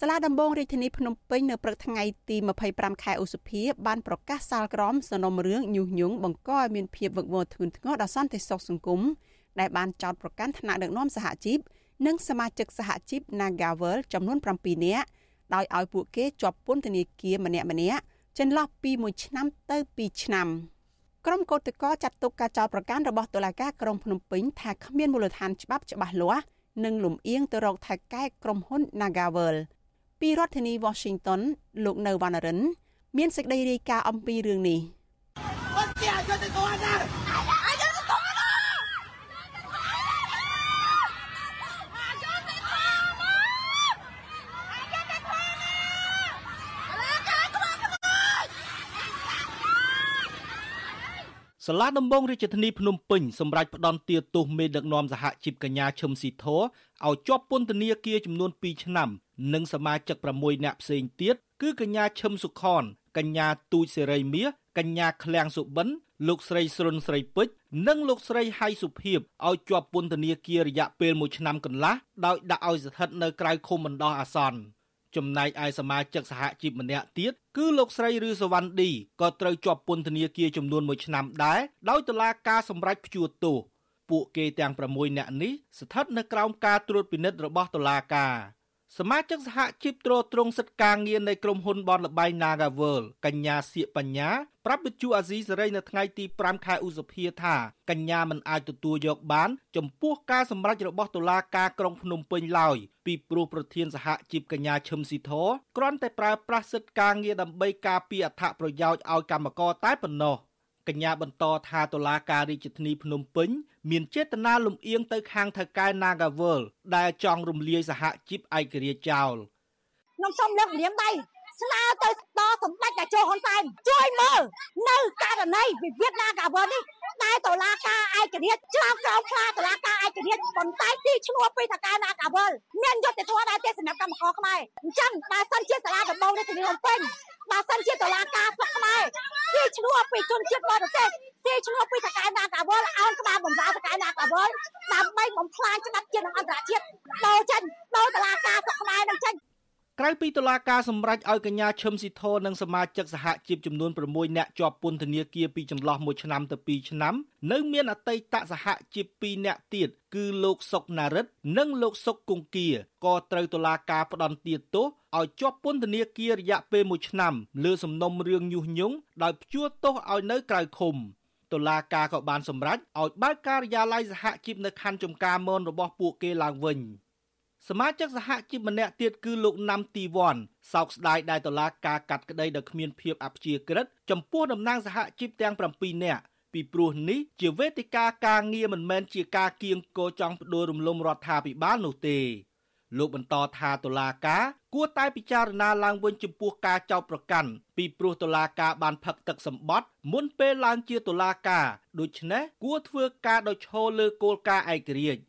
សាលាដំបងរាជធានីភ្នំពេញនៅព្រឹកថ្ងៃទី25ខែឧសភាបានប្រកាសសាលក្រមសំណុំរឿងញុះញង់បង្កឲ្យមានភាពវឹកវរធ្ងន់ធ្ងរដល់សន្តិសុខសង្គមដែលបានចោទប្រកាន់ថ្នាក់ដឹកនាំសហជីពនិងសមាជិកសហជីព Nagavel ចំនួន7នាក់ដោយឲ្យពួកគេជាប់ពន្ធនាគារម្នាក់ម្នាក់ចន្លោះពី1ឆ្នាំទៅ2ឆ្នាំ។ក្រុមកោតក្រចាត់ទុកការចោទប្រកាន់របស់តុលាការក្រុងភ្នំពេញថាគ្មានមូលដ្ឋានច្បាប់ច្បាស់លាស់និងលំអៀងទៅរកថៅកែក្រុមហ៊ុន Nagavel ពីរដ្ឋធានី Washington លោកនៅវណ្ណរិន មានសេចក្តីរាយការណ៍អំពីរឿងនេះ សាលាដំបងរាជធានីភ្នំពេញសម្រាប់ផ្ដន់ទាទោសមេដឹកនាំសហជីពកញ្ញាឈឹមស៊ីធឲ្យជាប់ពន្ធនាគារចំនួន2ឆ្នាំ និងសមាជិក6នាក់ផ្សេងទៀតគឺកញ្ញាឈឹមសុខន កញ្ញាទូចសេរីមាសកញ្ញាឃ្លាំងសុបិនលោកស្រីស្រុនស្រីពេជ្រនិងលោកស្រីហៃសុភីបឲ្យជាប់ពន្ធនាគាររយៈពេល1ឆ្នាំកន្លះដោយដាក់ឲ្យស្ថិតនៅក្រៅឃុំបណ្ដោះអាសន្ន ចំណែកឯសមាជិកសហជីពម្នាក់ទៀតគឺលោកស្រីឬសវណ្ណឌីក៏ត្រូវជាប់ពន្ធនាគារចំនួន1ឆ្នាំដែរដោយតុលាការសម្រេចព្យួរទោសពួកគេទាំង6នាក់នេះស្ថិតនៅក្រោមការត្រួតពិនិត្យរបស់តុលាការ សមាជិកសហជីពត្រួតត្រងសិទ្ធិការងារនៃក្រុមហ៊ុនបនលបៃ Nagavel កញ្ញាសៀកបញ្ញាប្រាប់វិទ្យុអាស៊ីសេរីនៅថ្ងៃទី5ខែឧសភាថាកញ្ញាមិនអាចទទួលយកបាន ចំពោះការសម្រេចរបស់តុលាការក្រុងភ្នំពេញឡើយពីព្រោះប្រធានសហជីពកញ្ញាឈឹមស៊ីធរគ្រាន់តែប្រើប្រាស់សិទ្ធិការងារដើម្បីការពារអត្ថប្រយោជន៍ឲ្យកម្មករតែប៉ុណ្ណោះ កញ្ញាបន្តថាតុលាការរាជធានីភ្នំពេញមានចេតនាលំអៀងទៅខាងថៅកែ Nagavel ដែលចង់រំលាយសហជីពឯករាជ្យចោលខ្ញុំសូមលើកម្រាមដៃស្នើទៅដល់សម្ដេចតាជោហ៊ុនសែនជួយមើលនៅករណីវិវាទ Nagavel នេះដែលតុលាការឯករាជ្យច្រោកក្រោមខ្លាតុលាការឯករាជ្យប៉ុន្តែទីឈ្មោះពីថៅកែ Nagavel មានយុត្តិធម៌ដែរទេសម្រាប់កម្មករខ្មែរអញ្ចឹងបើសិនជាសាលាដំបងរាជធានីភ្នំពេញ បើសិនជាតុលាការស្រុកខ្មែរទីឈ្មោះពីជនជាតិបរទេសទីឈ្មោះពីតកែណាកាវលឲ្យក្បាលបំរើតកែណាកាវលដើម្បីបំផ្លាញច្បាប់ជាតិនិងអន្តរជាតិដូរចេញដូរតឡាការស្រុកខ្មែរនឹងចេញ ក្រៅពីតុលាការសម្រេចឲ្យកញ្ញាឈឹមស៊ីធននិងសមាជិកសហជីពចំនួន6នាក់ជាប់ពន្ធនាគារពីចន្លោះ1ឆ្នាំទៅ2ឆ្នាំនៅមានអតីតសហជីព2នាក់ទៀតគឺលោកសុកណារិត និងលោកសុកគង្គៀក៏ត្រូវតុលាការផ្តន្ទាទោសឲ្យជាប់ពន្ធនាគាររយៈពេល1ឆ្នាំលើសំណុំរឿងញុះញង់ដោយព្យួរទោសឲ្យនៅក្រៅឃុំតុលាការក៏បានសម្រេចឲ្យបើកការិយាល័យសហជីពនៅខណ្ឌចំការមនរបស់ពួកគេឡើងវិញ។ សមាជិកសហជីពម្នាក់ទៀតគឺលោកណាំទីវ័នសោកស្ដាយដែលតឡាការកាត់ក្តីដោយគ្មានភាពអព្យាក្រឹតចំពោះតំណាងសហជីពទាំង7នាក់ពីព្រោះនេះជាវេទិកាការងារមិនមែនជាការគៀងគរចង់ផ្ដួលរំលំរដ្ឋាភិបាលនោះទេលោកបន្តថាតុលាការគួរតែពិចារណាឡើងវិញចំពោះការចោទប្រកាន់ពីព្រោះតុលាការបានផឹកទឹកសម្បត្តិមុនពេលឡើងជាតុលាការដូច្នេះគួរធ្វើការដោយឈរលើគោលការណ៍ឯករាជ្យ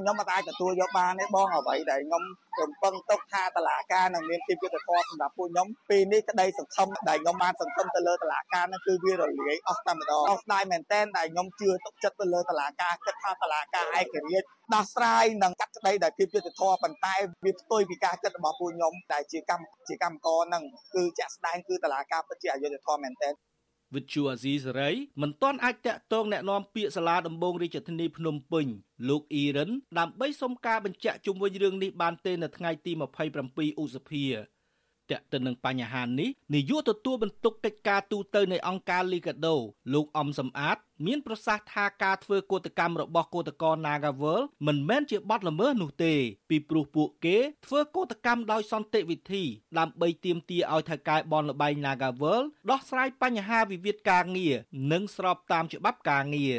ខ្ញុំមិនអាចទទួលយកបានទេបងអ្វីដែលខ្ញុំរំពឹងទុកថាតឡាការនឹងមានភាពយុត្តិធម៌សម្រាប់ពួកខ្ញុំពេលនេះក្តីសង្ឃឹមដែលខ្ញុំបានសង្ឃឹមទៅលើតឡាការនោះគឺវារលាយអស់តែម្ដងអស់ស្ដាយមែនទែនដែលខ្ញុំជឿទុកចិត្តទៅលើតឡាការគិតថាតឡាការឯករាជ្យដោះស្រាយនិងកាត់ក្តីដោយភាពយុត្តិធម៌ប៉ុន្តែវាផ្ទុយពីការគិតរបស់ពួកខ្ញុំដែលជាកម្មជាកម្មករនឹងគឺជាក់ស្ដែងគឺតឡាការពិតជាអយុត្តិធម៌មែនទែន វិទ្យុអាស៊ីសេរីមិនទាន់អាចតាក់ទងแนะនាំពាក្យសាលាដំបងរាជធានីភ្នំពេញលោកអ៊ីរ៉ានដើម្បីសុំការបញ្ជាក់ជុំវិញរឿងនេះបានទេនៅថ្ងៃទី27ឧសភា ទាក់ទិននឹងបញ្ហានេះនាយកទទួលបន្ទុកកិច្ចការទូតនៃអង្គការ Liga do លោកអំសំអាត មានប្រសាសន៍ថាការធ្វើកោតកម្មរបស់កោតក្រ Nagawal មិនមែនជាបទល្មើសនោះទេ ពីព្រោះពួកគេធ្វើកោតកម្មដោយសន្តិវិធី ដើម្បីទាមទារឲ្យថៅកែបនលបែង Nagawal ដោះស្រាយបញ្ហាវិវាទការងារនិងស្របតាមច្បាប់ការងារ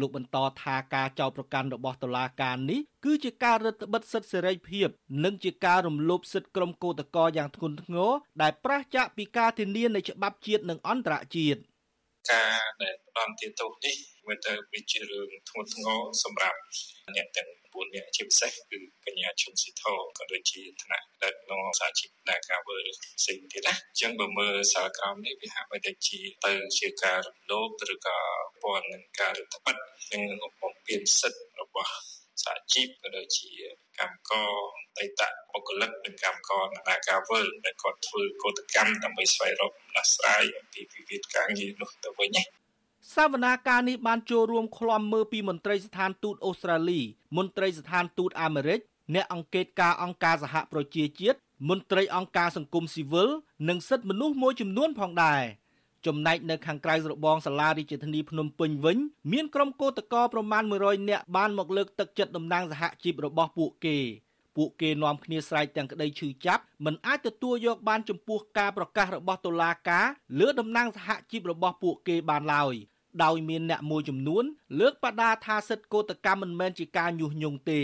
លោកបន្តថាការចោទប្រកាន់របស់តុលាការនេះគឺជាការរឹតបន្តឹងសិទ្ធិសេរីភាព និងជាការរំលោភសិទ្ធិក្រុមកោតក្រយ៉ាងធ្ងន់ធ្ងរដែលប្រឆាចពីការធានានៃច្បាប់ជាតិនិងអន្តរជាតិការដែលផ្ដំទាទោសនេះមើលទៅវាជារឿងធ្ងន់ធ្ងរសម្រាប់អ្នកទាំង 9នាក់ជាពិសេសគឺកញ្ញាឈុនស៊ីធក៏ដូចជាឋានៈដឹកនាំសាជីពដែលការវើផ្សេងទៀតណាអញ្ចឹងបើមើលសារក្រមនេះវាហាក់បីតែជាទៅជាការរំលោភឬក៏ព័ន្ធនឹងការរដ្ឋបិទនិងបំពេញសិទ្ធិរបស់សាជីពក៏ដូចជាកម្មករអតីតបុគ្គលិកនិងកម្មករនាការវើដែលគាត់ធ្វើកោតកម្មដើម្បីស្វែងរកដំណោះស្រាយអំពីវិវាទការងារនោះទៅវិញណា សវនាការនេះបានចូលរួមឃ្លាំមើលពីមន្ត្រីស្ថានទូតអូស្ត្រាលី មន្ត្រីស្ថានទូតអាមេរិកអ្នកអង្កេតការអង្គការសហប្រជាជាតិមន្ត្រីអង្គការសង្គមស៊ីវិលនិងសិទ្ធិមនុស្សមួយចំនួនផងដែរចំណែកនៅខាងក្រៅរបងសាលារាជធានីភ្នំពេញវិញមានក្រុមកោតក្រប្រមាណ100នាក់បានមកលើកទឹកចិត្តតំណាងសហជីពរបស់ពួកគេពួកគេនាំគ្នាស្រែកទាំងក្តីឈឺចាប់មិនអាចទទួលយកបានចំពោះការប្រកាសរបស់តុលាការលើតំណាងសហជីពរបស់ពួកគេបានឡើយ ដោយមានអ្នកមួយចំនួន លើកបដាថាសិទ្ធិកោតកម្មមិនមែនជាការញុះញង់ទេ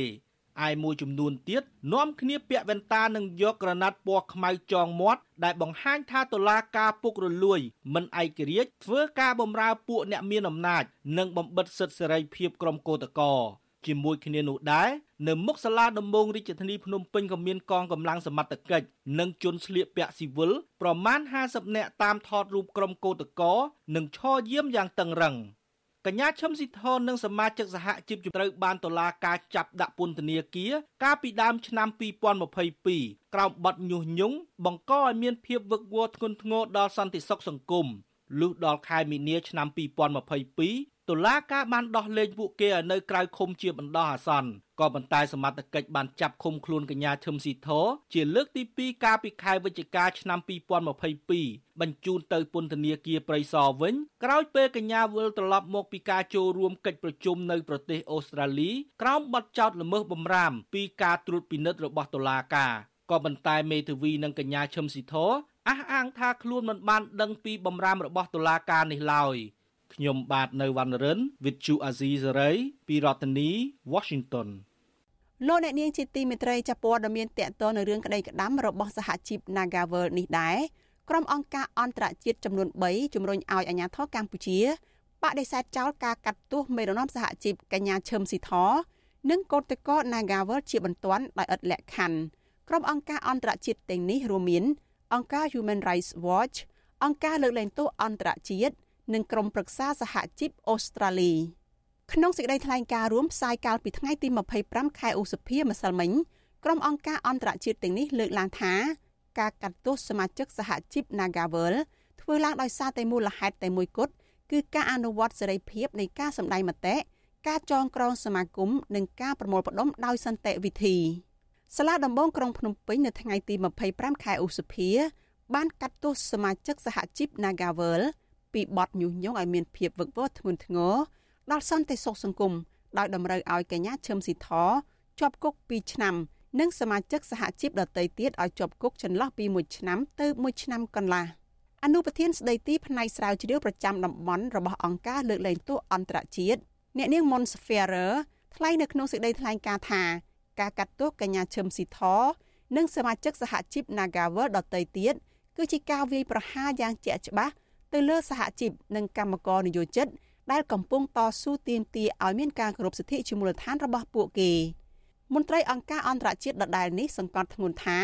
ឯមួយចំនួនទៀតនាំគ្នាពាក់វ៉ែនតានិងយកក្រណាត់ពណ៌ខ្មៅចងមាត់ដែលបង្ហាញថាតុលាការពុករលួយ មិនឯករាជ្យធ្វើការបំរើពួកអ្នកមានអំណាច និងបំបិទសិទ្ធិសេរីភាពក្រុមកោតក្រ ជាមួយគ្នានោះដែរនៅមុខសាលាដំបងរាជធានីភ្នំពេញក៏មានកងកម្លាំងសមត្ថកិច្ចនិងជនស្លៀកពាក់ស៊ីវិលប្រមាណ50នាក់តាមថតរូបក្រុមកោតក្រនិងឈរយាមយ៉ាងតឹងរឹងកញ្ញាឈឹមស៊ីធននិងសមាជិកសហជីពត្រូវបានតុលាការចាប់ដាក់ពន្ធនាគារកាលពីដើមឆ្នាំ2022ក្រោមបទញុះញង់បង្កឲ្យមានភាពវឹកវរធ្ងន់ធ្ងរដល់សន្តិសុខសង្គមលុះដល់ខែមីនាឆ្នាំ2022 តុលាការបានដោះលែងពួកគេឲ្យនៅក្រៅឃុំជាបណ្ដោះអាសន្នក៏ប៉ុន្តែសមត្ថកិច្ចបានចាប់ឃុំខ្លួនកញ្ញាឈឹមស៊ីធជាលើកទី2កាលពីខែវិច្ឆិកាឆ្នាំ2022បញ្ជូនទៅពន្ធនាគារព្រៃសរវិញក្រោយពេលកញ្ញាវិលត្រឡប់មកពីការចូលរួមកិច្ចប្រជុំនៅប្រទេសអូស្ត្រាលីក្រោមបទចោទល្មើសបំរាមពីការត្រួតពិនិត្យរបស់តុលាការក៏ប៉ុន្តែមេធាវីនិងកញ្ញាឈឹមស៊ីធអះអាងថាខ្លួនមិនបានដឹងពីបំរាមរបស់តុលាការនេះឡើយ។ ខ្ញុំបាទនៅវណ្ណរិន With Chu Azizi Saray ពីរដ្ឋធានី Washington លោកអ្នកនាងជាទីមេត្រីចាប់ព័ត៌មានតកតនៅរឿងក្តីក្តាំរបស់សហជីព Nagavel នេះដែរក្រុមអង្គការអន្តរជាតិចំនួន3ជំរុញឲ្យអាជ្ញាធរកម្ពុជាបដិសេធចោលការកាត់ទោសមេដឹកនាំសហជីពកញ្ញាឈឹមស៊ីធនិងកោតក្រ Nagavel ជាបន្ទាន់ដោយឥតលក្ខខណ្ឌក្រុមអង្គការអន្តរជាតិទាំងនេះរួមមានអង្គការ Human Rights Watch អង្គការលើកលែងទោសអន្តរជាតិ និងក្រុមប្រឹក្សាសហជីពអូស្ត្រាលីក្នុងសេចក្តីថ្លែងការណ៍រួមផ្សាយកាលពីថ្ងៃទី25ខែឧសភាម្សិលមិញក្រុមអង្គការអន្តរជាតិទាំងនេះលើកឡើងថាការកាត់ទោសសមាជិកសហជីព Nagavel ធ្វើឡើងដោយសារតែមូលហេតុតែមួយគត់គឺការអនុវត្តសេរីភាពនៃការសម្ដែងមតិការចងក្រងសមាគមនិងការប្រមូលផ្ដុំដោយសន្តិវិធីសាលាដំបងក្រុងភ្នំពេញនៅថ្ងៃទី25ខែឧសភា បានកាត់ទោសសមាជិកសហជីព Nagavel ពីបទញុះញង់ឲ្យមានភាពវឹកវរធ្ងន់ធ្ងរដល់សន្តិសុខសង្គមដោយតម្រូវឲ្យកញ្ញាឈឹមស៊ីធជាប់គុក2ឆ្នាំនិងសមាជិកសហជីពដទៃទៀតឲ្យជាប់គុកចន្លោះពី1ឆ្នាំទៅ1ឆ្នាំកន្លះអនុប្រធានស្ដីទីផ្នែកស្រាវជ្រាវប្រចាំតំបន់របស់អង្គការលើកលែងទោសអន្តរជាតិអ្នកនាង Mon Sferer ថ្លែងនៅក្នុងសេចក្តីថ្លែងការណ៍ថាការកាត់ទោសកញ្ញាឈឹមស៊ីធនិងសមាជិកសហជីព Nagavel ដទៃទៀតគឺជាការវាយប្រហារយ៉ាងជាក់ច្បាស់ ទៅលើសហជីពនិងកម្មករនិយោជិត ដែលកំពុងតស៊ូទាមទារឲ្យមានការគោរពសិទ្ធិជាមូលដ្ឋានរបស់ពួកគេមន្ត្រីអង្គការអន្តរជាតិដដែលនេះសង្កត់ធ្ងន់ថា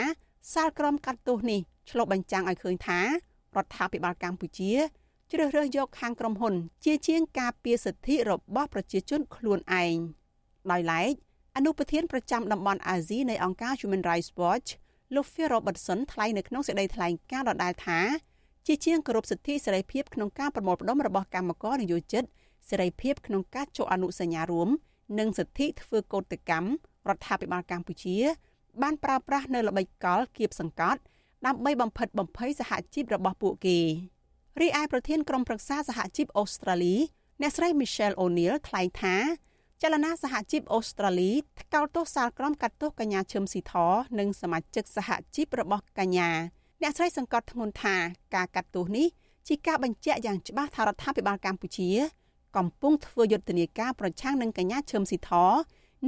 សាលក្រមកាត់ទោសនេះឆ្លុះបញ្ចាំងឲ្យឃើញថារដ្ឋាភិបាលកម្ពុជាជ្រើសរើសយកខាងក្រុមហ៊ុន ជាជាងការពារសិទ្ធិរបស់ប្រជាជនខ្លួនឯងដោយឡែកអនុប្រធានប្រចាំតំបន់អាស៊ីនៃអង្គការ Human Rights Watch លោក Phil Robertson ថ្លែងនៅក្នុងសេចក្តីថ្លែងការណ៍ដដែលថា ជាជាងគោរពសិទ្ធិសេរីភាពក្នុងការប្រមូលផ្ដុំរបស់កម្មករនិយោជិតសេរីភាពក្នុងការចុះអនុសញ្ញារួម និងសិទ្ធិធ្វើកោតកម្មរដ្ឋាភិបាលកម្ពុជា បានប្រើប្រាស់នៅល្បិចកលគៀបសង្កត់ដើម្បីបំផិតបំភ័យសហជីពរបស់ពួកគេរីឯប្រធានក្រុមប្រឹក្សាសហជីពអូស្ត្រាលីអ្នកស្រី Michelle O'Neil ថ្លែងថា ចលនាសហជីពអូស្ត្រាលីថ្កោលទោសសាលក្រមកាត់ទោសកញ្ញាឈឹមស៊ីធនិងសមាជិកសហជីពរបស់កញ្ញា អ្នកស្រីសង្កត់ធ្ងន់ថាការកាត់ទោសនេះជាការបញ្ជាក់យ៉ាងច្បាស់ថារដ្ឋាភិបាលកម្ពុជា កំពុងធ្វើយុទ្ធនាការប្រឆាំងនឹងកញ្ញាឈឹមស៊ីធ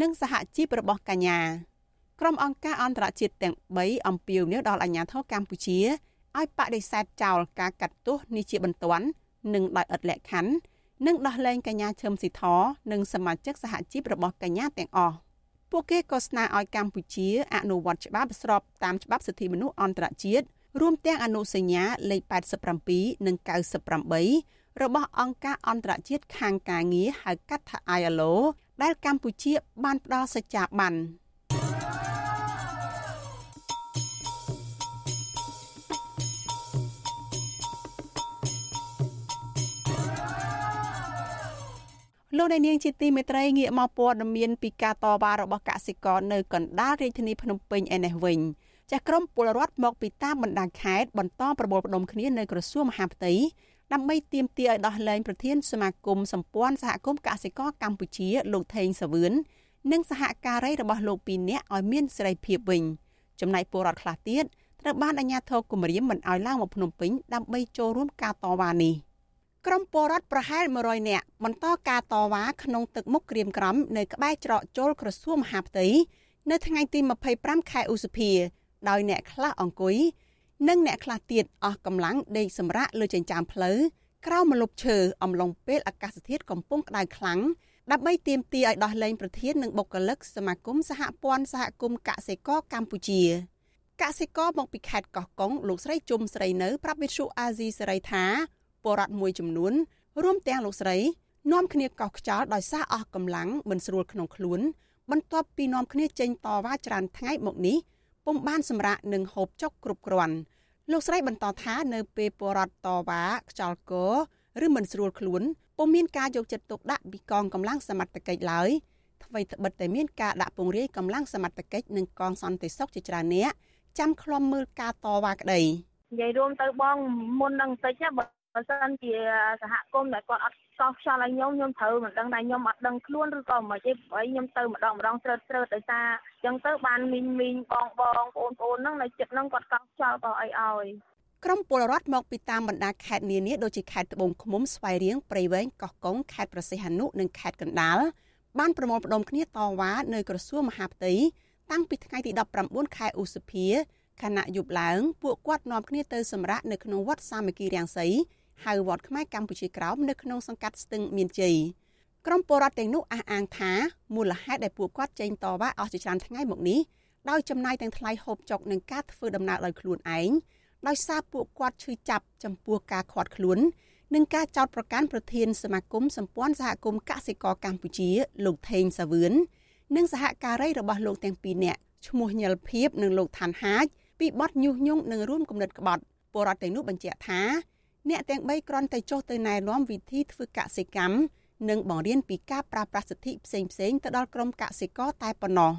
និងសហជីពរបស់កញ្ញាក្រុមអង្គការអន្តរជាតិទាំង3អំពាវនាវដល់អាជ្ញាធរកម្ពុជាឲ្យបដិសេធចោលការកាត់ទោសនេះជាបន្ទាន់និងដោយឥតលក្ខខណ្ឌនិងដោះលែងកញ្ញាឈឹមស៊ីធនិងសមាជិកសហជីពរបស់កញ្ញាទាំងអស់ពួកគេក៏ស្នើឲ្យកម្ពុជាអនុវត្តច្បាប់ស្របតាមច្បាប់សិទ្ធិមនុស្សអន្តរជាតិ រួមទាំងអនុសញ្ញាលេខ87និង98របស់អង្គការអន្តរជាតិខាងការងារហៅកាត់ថា ILO ដែលកម្ពុជាបានផ្ដល់សច្ចាប័នលោកអ្នកនាងជាទីមេត្រីងាកមកព័ត៌មានពីការតវ៉ារបស់កសិករនៅកណ្ដាលរាជធានីភ្នំពេញឯនេះវិញ ចាស់ក្រុមពលរដ្ឋមកពីតាមបណ្ដាខេត្តបន្តប្រមូលផ្ដុំគ្នានៅក្រសួងមហាផ្ទៃដើម្បីទាមទារឲ្យដោះលែងប្រធានសមាគមសម្ព័ន្ធសហគមន៍កសិករកម្ពុជាលោកថេងសាវឿននិងសហការីរបស់លោកពីរនាក់ឲ្យមានសេរីភាពវិញចំណែកពលរដ្ឋខ្លះទៀតត្រូវបានអាជ្ញាធរគម្រាមមិនឲ្យឡើងមកភ្នំពេញដើម្បីចូលរួមការតវ៉ានេះក្រុមពលរដ្ឋប្រហែល100នាក់បន្តការតវ៉ាក្នុងទឹកមុខក្រៀមក្រំនៅក្បែរច្រកចូលក្រសួងមហាផ្ទៃនៅថ្ងៃទី25ខែឧសភា ដោយអ្នកខ្លះអង្គុយនិងអ្នកខ្លះទៀតអស់កម្លាំងដេកសម្រាកលើចិញ្ចើមផ្លូវក្រោមម្លប់ឈើអំឡុងពេលអាកាសធាតុកំពុងក្តៅខ្លាំងដើម្បីទាមទារឲ្យដោះលែងប្រធាននិងបុគ្គលិកសមាគមសហព័ន្ធសហគមន៍កសិករកម្ពុជាកសិករមកពីខេត្តកោះកុងលោកស្រីជុំស្រីនៅប្រាប់វិទ្យុអាស៊ីសេរីថាបរដ្ឋមួយចំនួនរួមទាំងលោកស្រីនាំគ្នាកោះខ្យល់ដោយសារអស់កម្លាំងមិនស្រួលក្នុងខ្លួនបន្ទាប់ពីនាំគ្នាចេញតវ៉ាច្រើនថ្ងៃមកនេះ ពុំបានសម្រាកនិងហូបចុកគ្រប់គ្រាន់លោកស្រីបន្តថានៅពេលពលរដ្ឋតវ៉ាខ្យល់កឬមិនស្រួលខ្លួនពុំមានការយកចិត្តទុកដាក់ពីកងកម្លាំងសមត្ថកិច្ចឡើយអ្វីត្បិតតែមានការដាក់ពង្រាយកម្លាំងសមត្ថកិច្ចនិងកងសន្តិសុខជាច្រើនអ្នកចាំឃ្លាំមើលការតវ៉ាក្តីនិយាយរួមទៅបងមុននឹងបន្តិចបើសិនជាសហគមន៍ដែលគាត់អត់ កោសខ្យល់ឲ្យខ្ញុំខ្ញុំត្រូវមិនដឹងថាខ្ញុំអត់ដឹងខ្លួនឬក៏មិនទេព្រោះខ្ញុំទៅម្ដងម្ដងត្រើតត្រើតដោយសារអញ្ចឹងទៅបានមីងមីងបងបងបងប្អូនហ្នឹងនៅចិត្តហ្នឹងគាត់កោសខ្យល់ក៏អីឲ្យក្រមពលរដ្ឋមកពីតាមបណ្ដាខេត្តនានាដូចជាខេត្តត្បូងឃ្មុំស្វាយរៀងព្រៃវែងកោះកុងខេត្តប្រសិទ្ធនុនិងខេត្តកណ្ដាលបានប្រមូលផ្ដុំគ្នាតវ៉ានៅក្រសួងមហាផ្ទៃតាំងពីថ្ងៃទី19ខែឧសភាខណៈយប់ឡើងពួកគាត់នាំគ្នាទៅសម្រាកនៅក្នុងវត្តសាមគ្គីរាំងសី ហៅវត្តខ្មែរកម្ពុជាក្រោមនៅក្នុងសង្កាត់ស្ទឹងមានជ័យក្រុមពលរដ្ឋទាំងនោះអះអាងថាមូលហេតុដែលពួកគាត់ចេញតវ៉ាអស់ជាច្រើនថ្ងៃមកនេះដោយចំណាយទាំងថ្លៃហូបចុកនិងការធ្វើដំណើរដោយខ្លួនឯងដោយសារពួកគាត់ឈឺចាប់ចំពោះការខាត់ខ្លួននិងការចោទប្រកាន់ប្រធានសមាគមសម្ព័ន្ធសហគមន៍កសិករកម្ពុជាលោកថេងសាវឿននិងសហការីរបស់លោកទាំងពីរនាក់ឈ្មោះញិលភៀបនិងលោកឋានហាជពីបទញុះញង់និងរួមគំនិតក្បត់ពលរដ្ឋទាំងនោះបញ្ជាក់ថា អ្នកទាំង3គ្រាន់តែចុះទៅណែនាំវិធីធ្វើកសិកម្មនិងបង្រៀនពីការប្រើប្រាស់សិទ្ធិផ្សេងផ្សេងទៅដល់ក្រុមកសិករតែប៉ុណ្ណោះ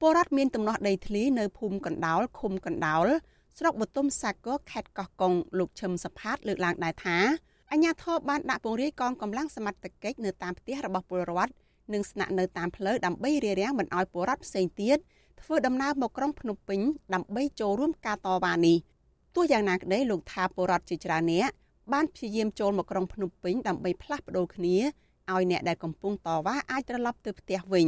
ពលរដ្ឋមានទំនាស់ដីធ្លីនៅភូមិកណ្ដោលឃុំកណ្ដោលស្រុកបទុមសាគរខេត្តកោះកុងលោកឈឹមសផាតលើកឡើងដែរថាអញ្ញាធរបានដាក់ពង្រាយកងកម្លាំងសមត្ថកិច្ចនៅតាមផ្ទះរបស់ពលរដ្ឋនិងស្នាក់នៅតាមផ្លូវដើម្បីរារាំងមិនឲ្យពលរដ្ឋផ្សេងទៀតធ្វើដំណើរមកក្រុងភ្នំពេញដើម្បីចូលរួមការតវ៉ានេះ ទោះយ៉ាងណាក្តីលោកថាពលរដ្ឋជាច្រើនអ្នកបានព្យាយាមចូលមកក្រុងភ្នំពេញដើម្បីផ្លាស់ប្ដូរគ្នាឲ្យអ្នកដែលកំពុងតវ៉ាអាចត្រឡប់ទៅផ្ទះវិញ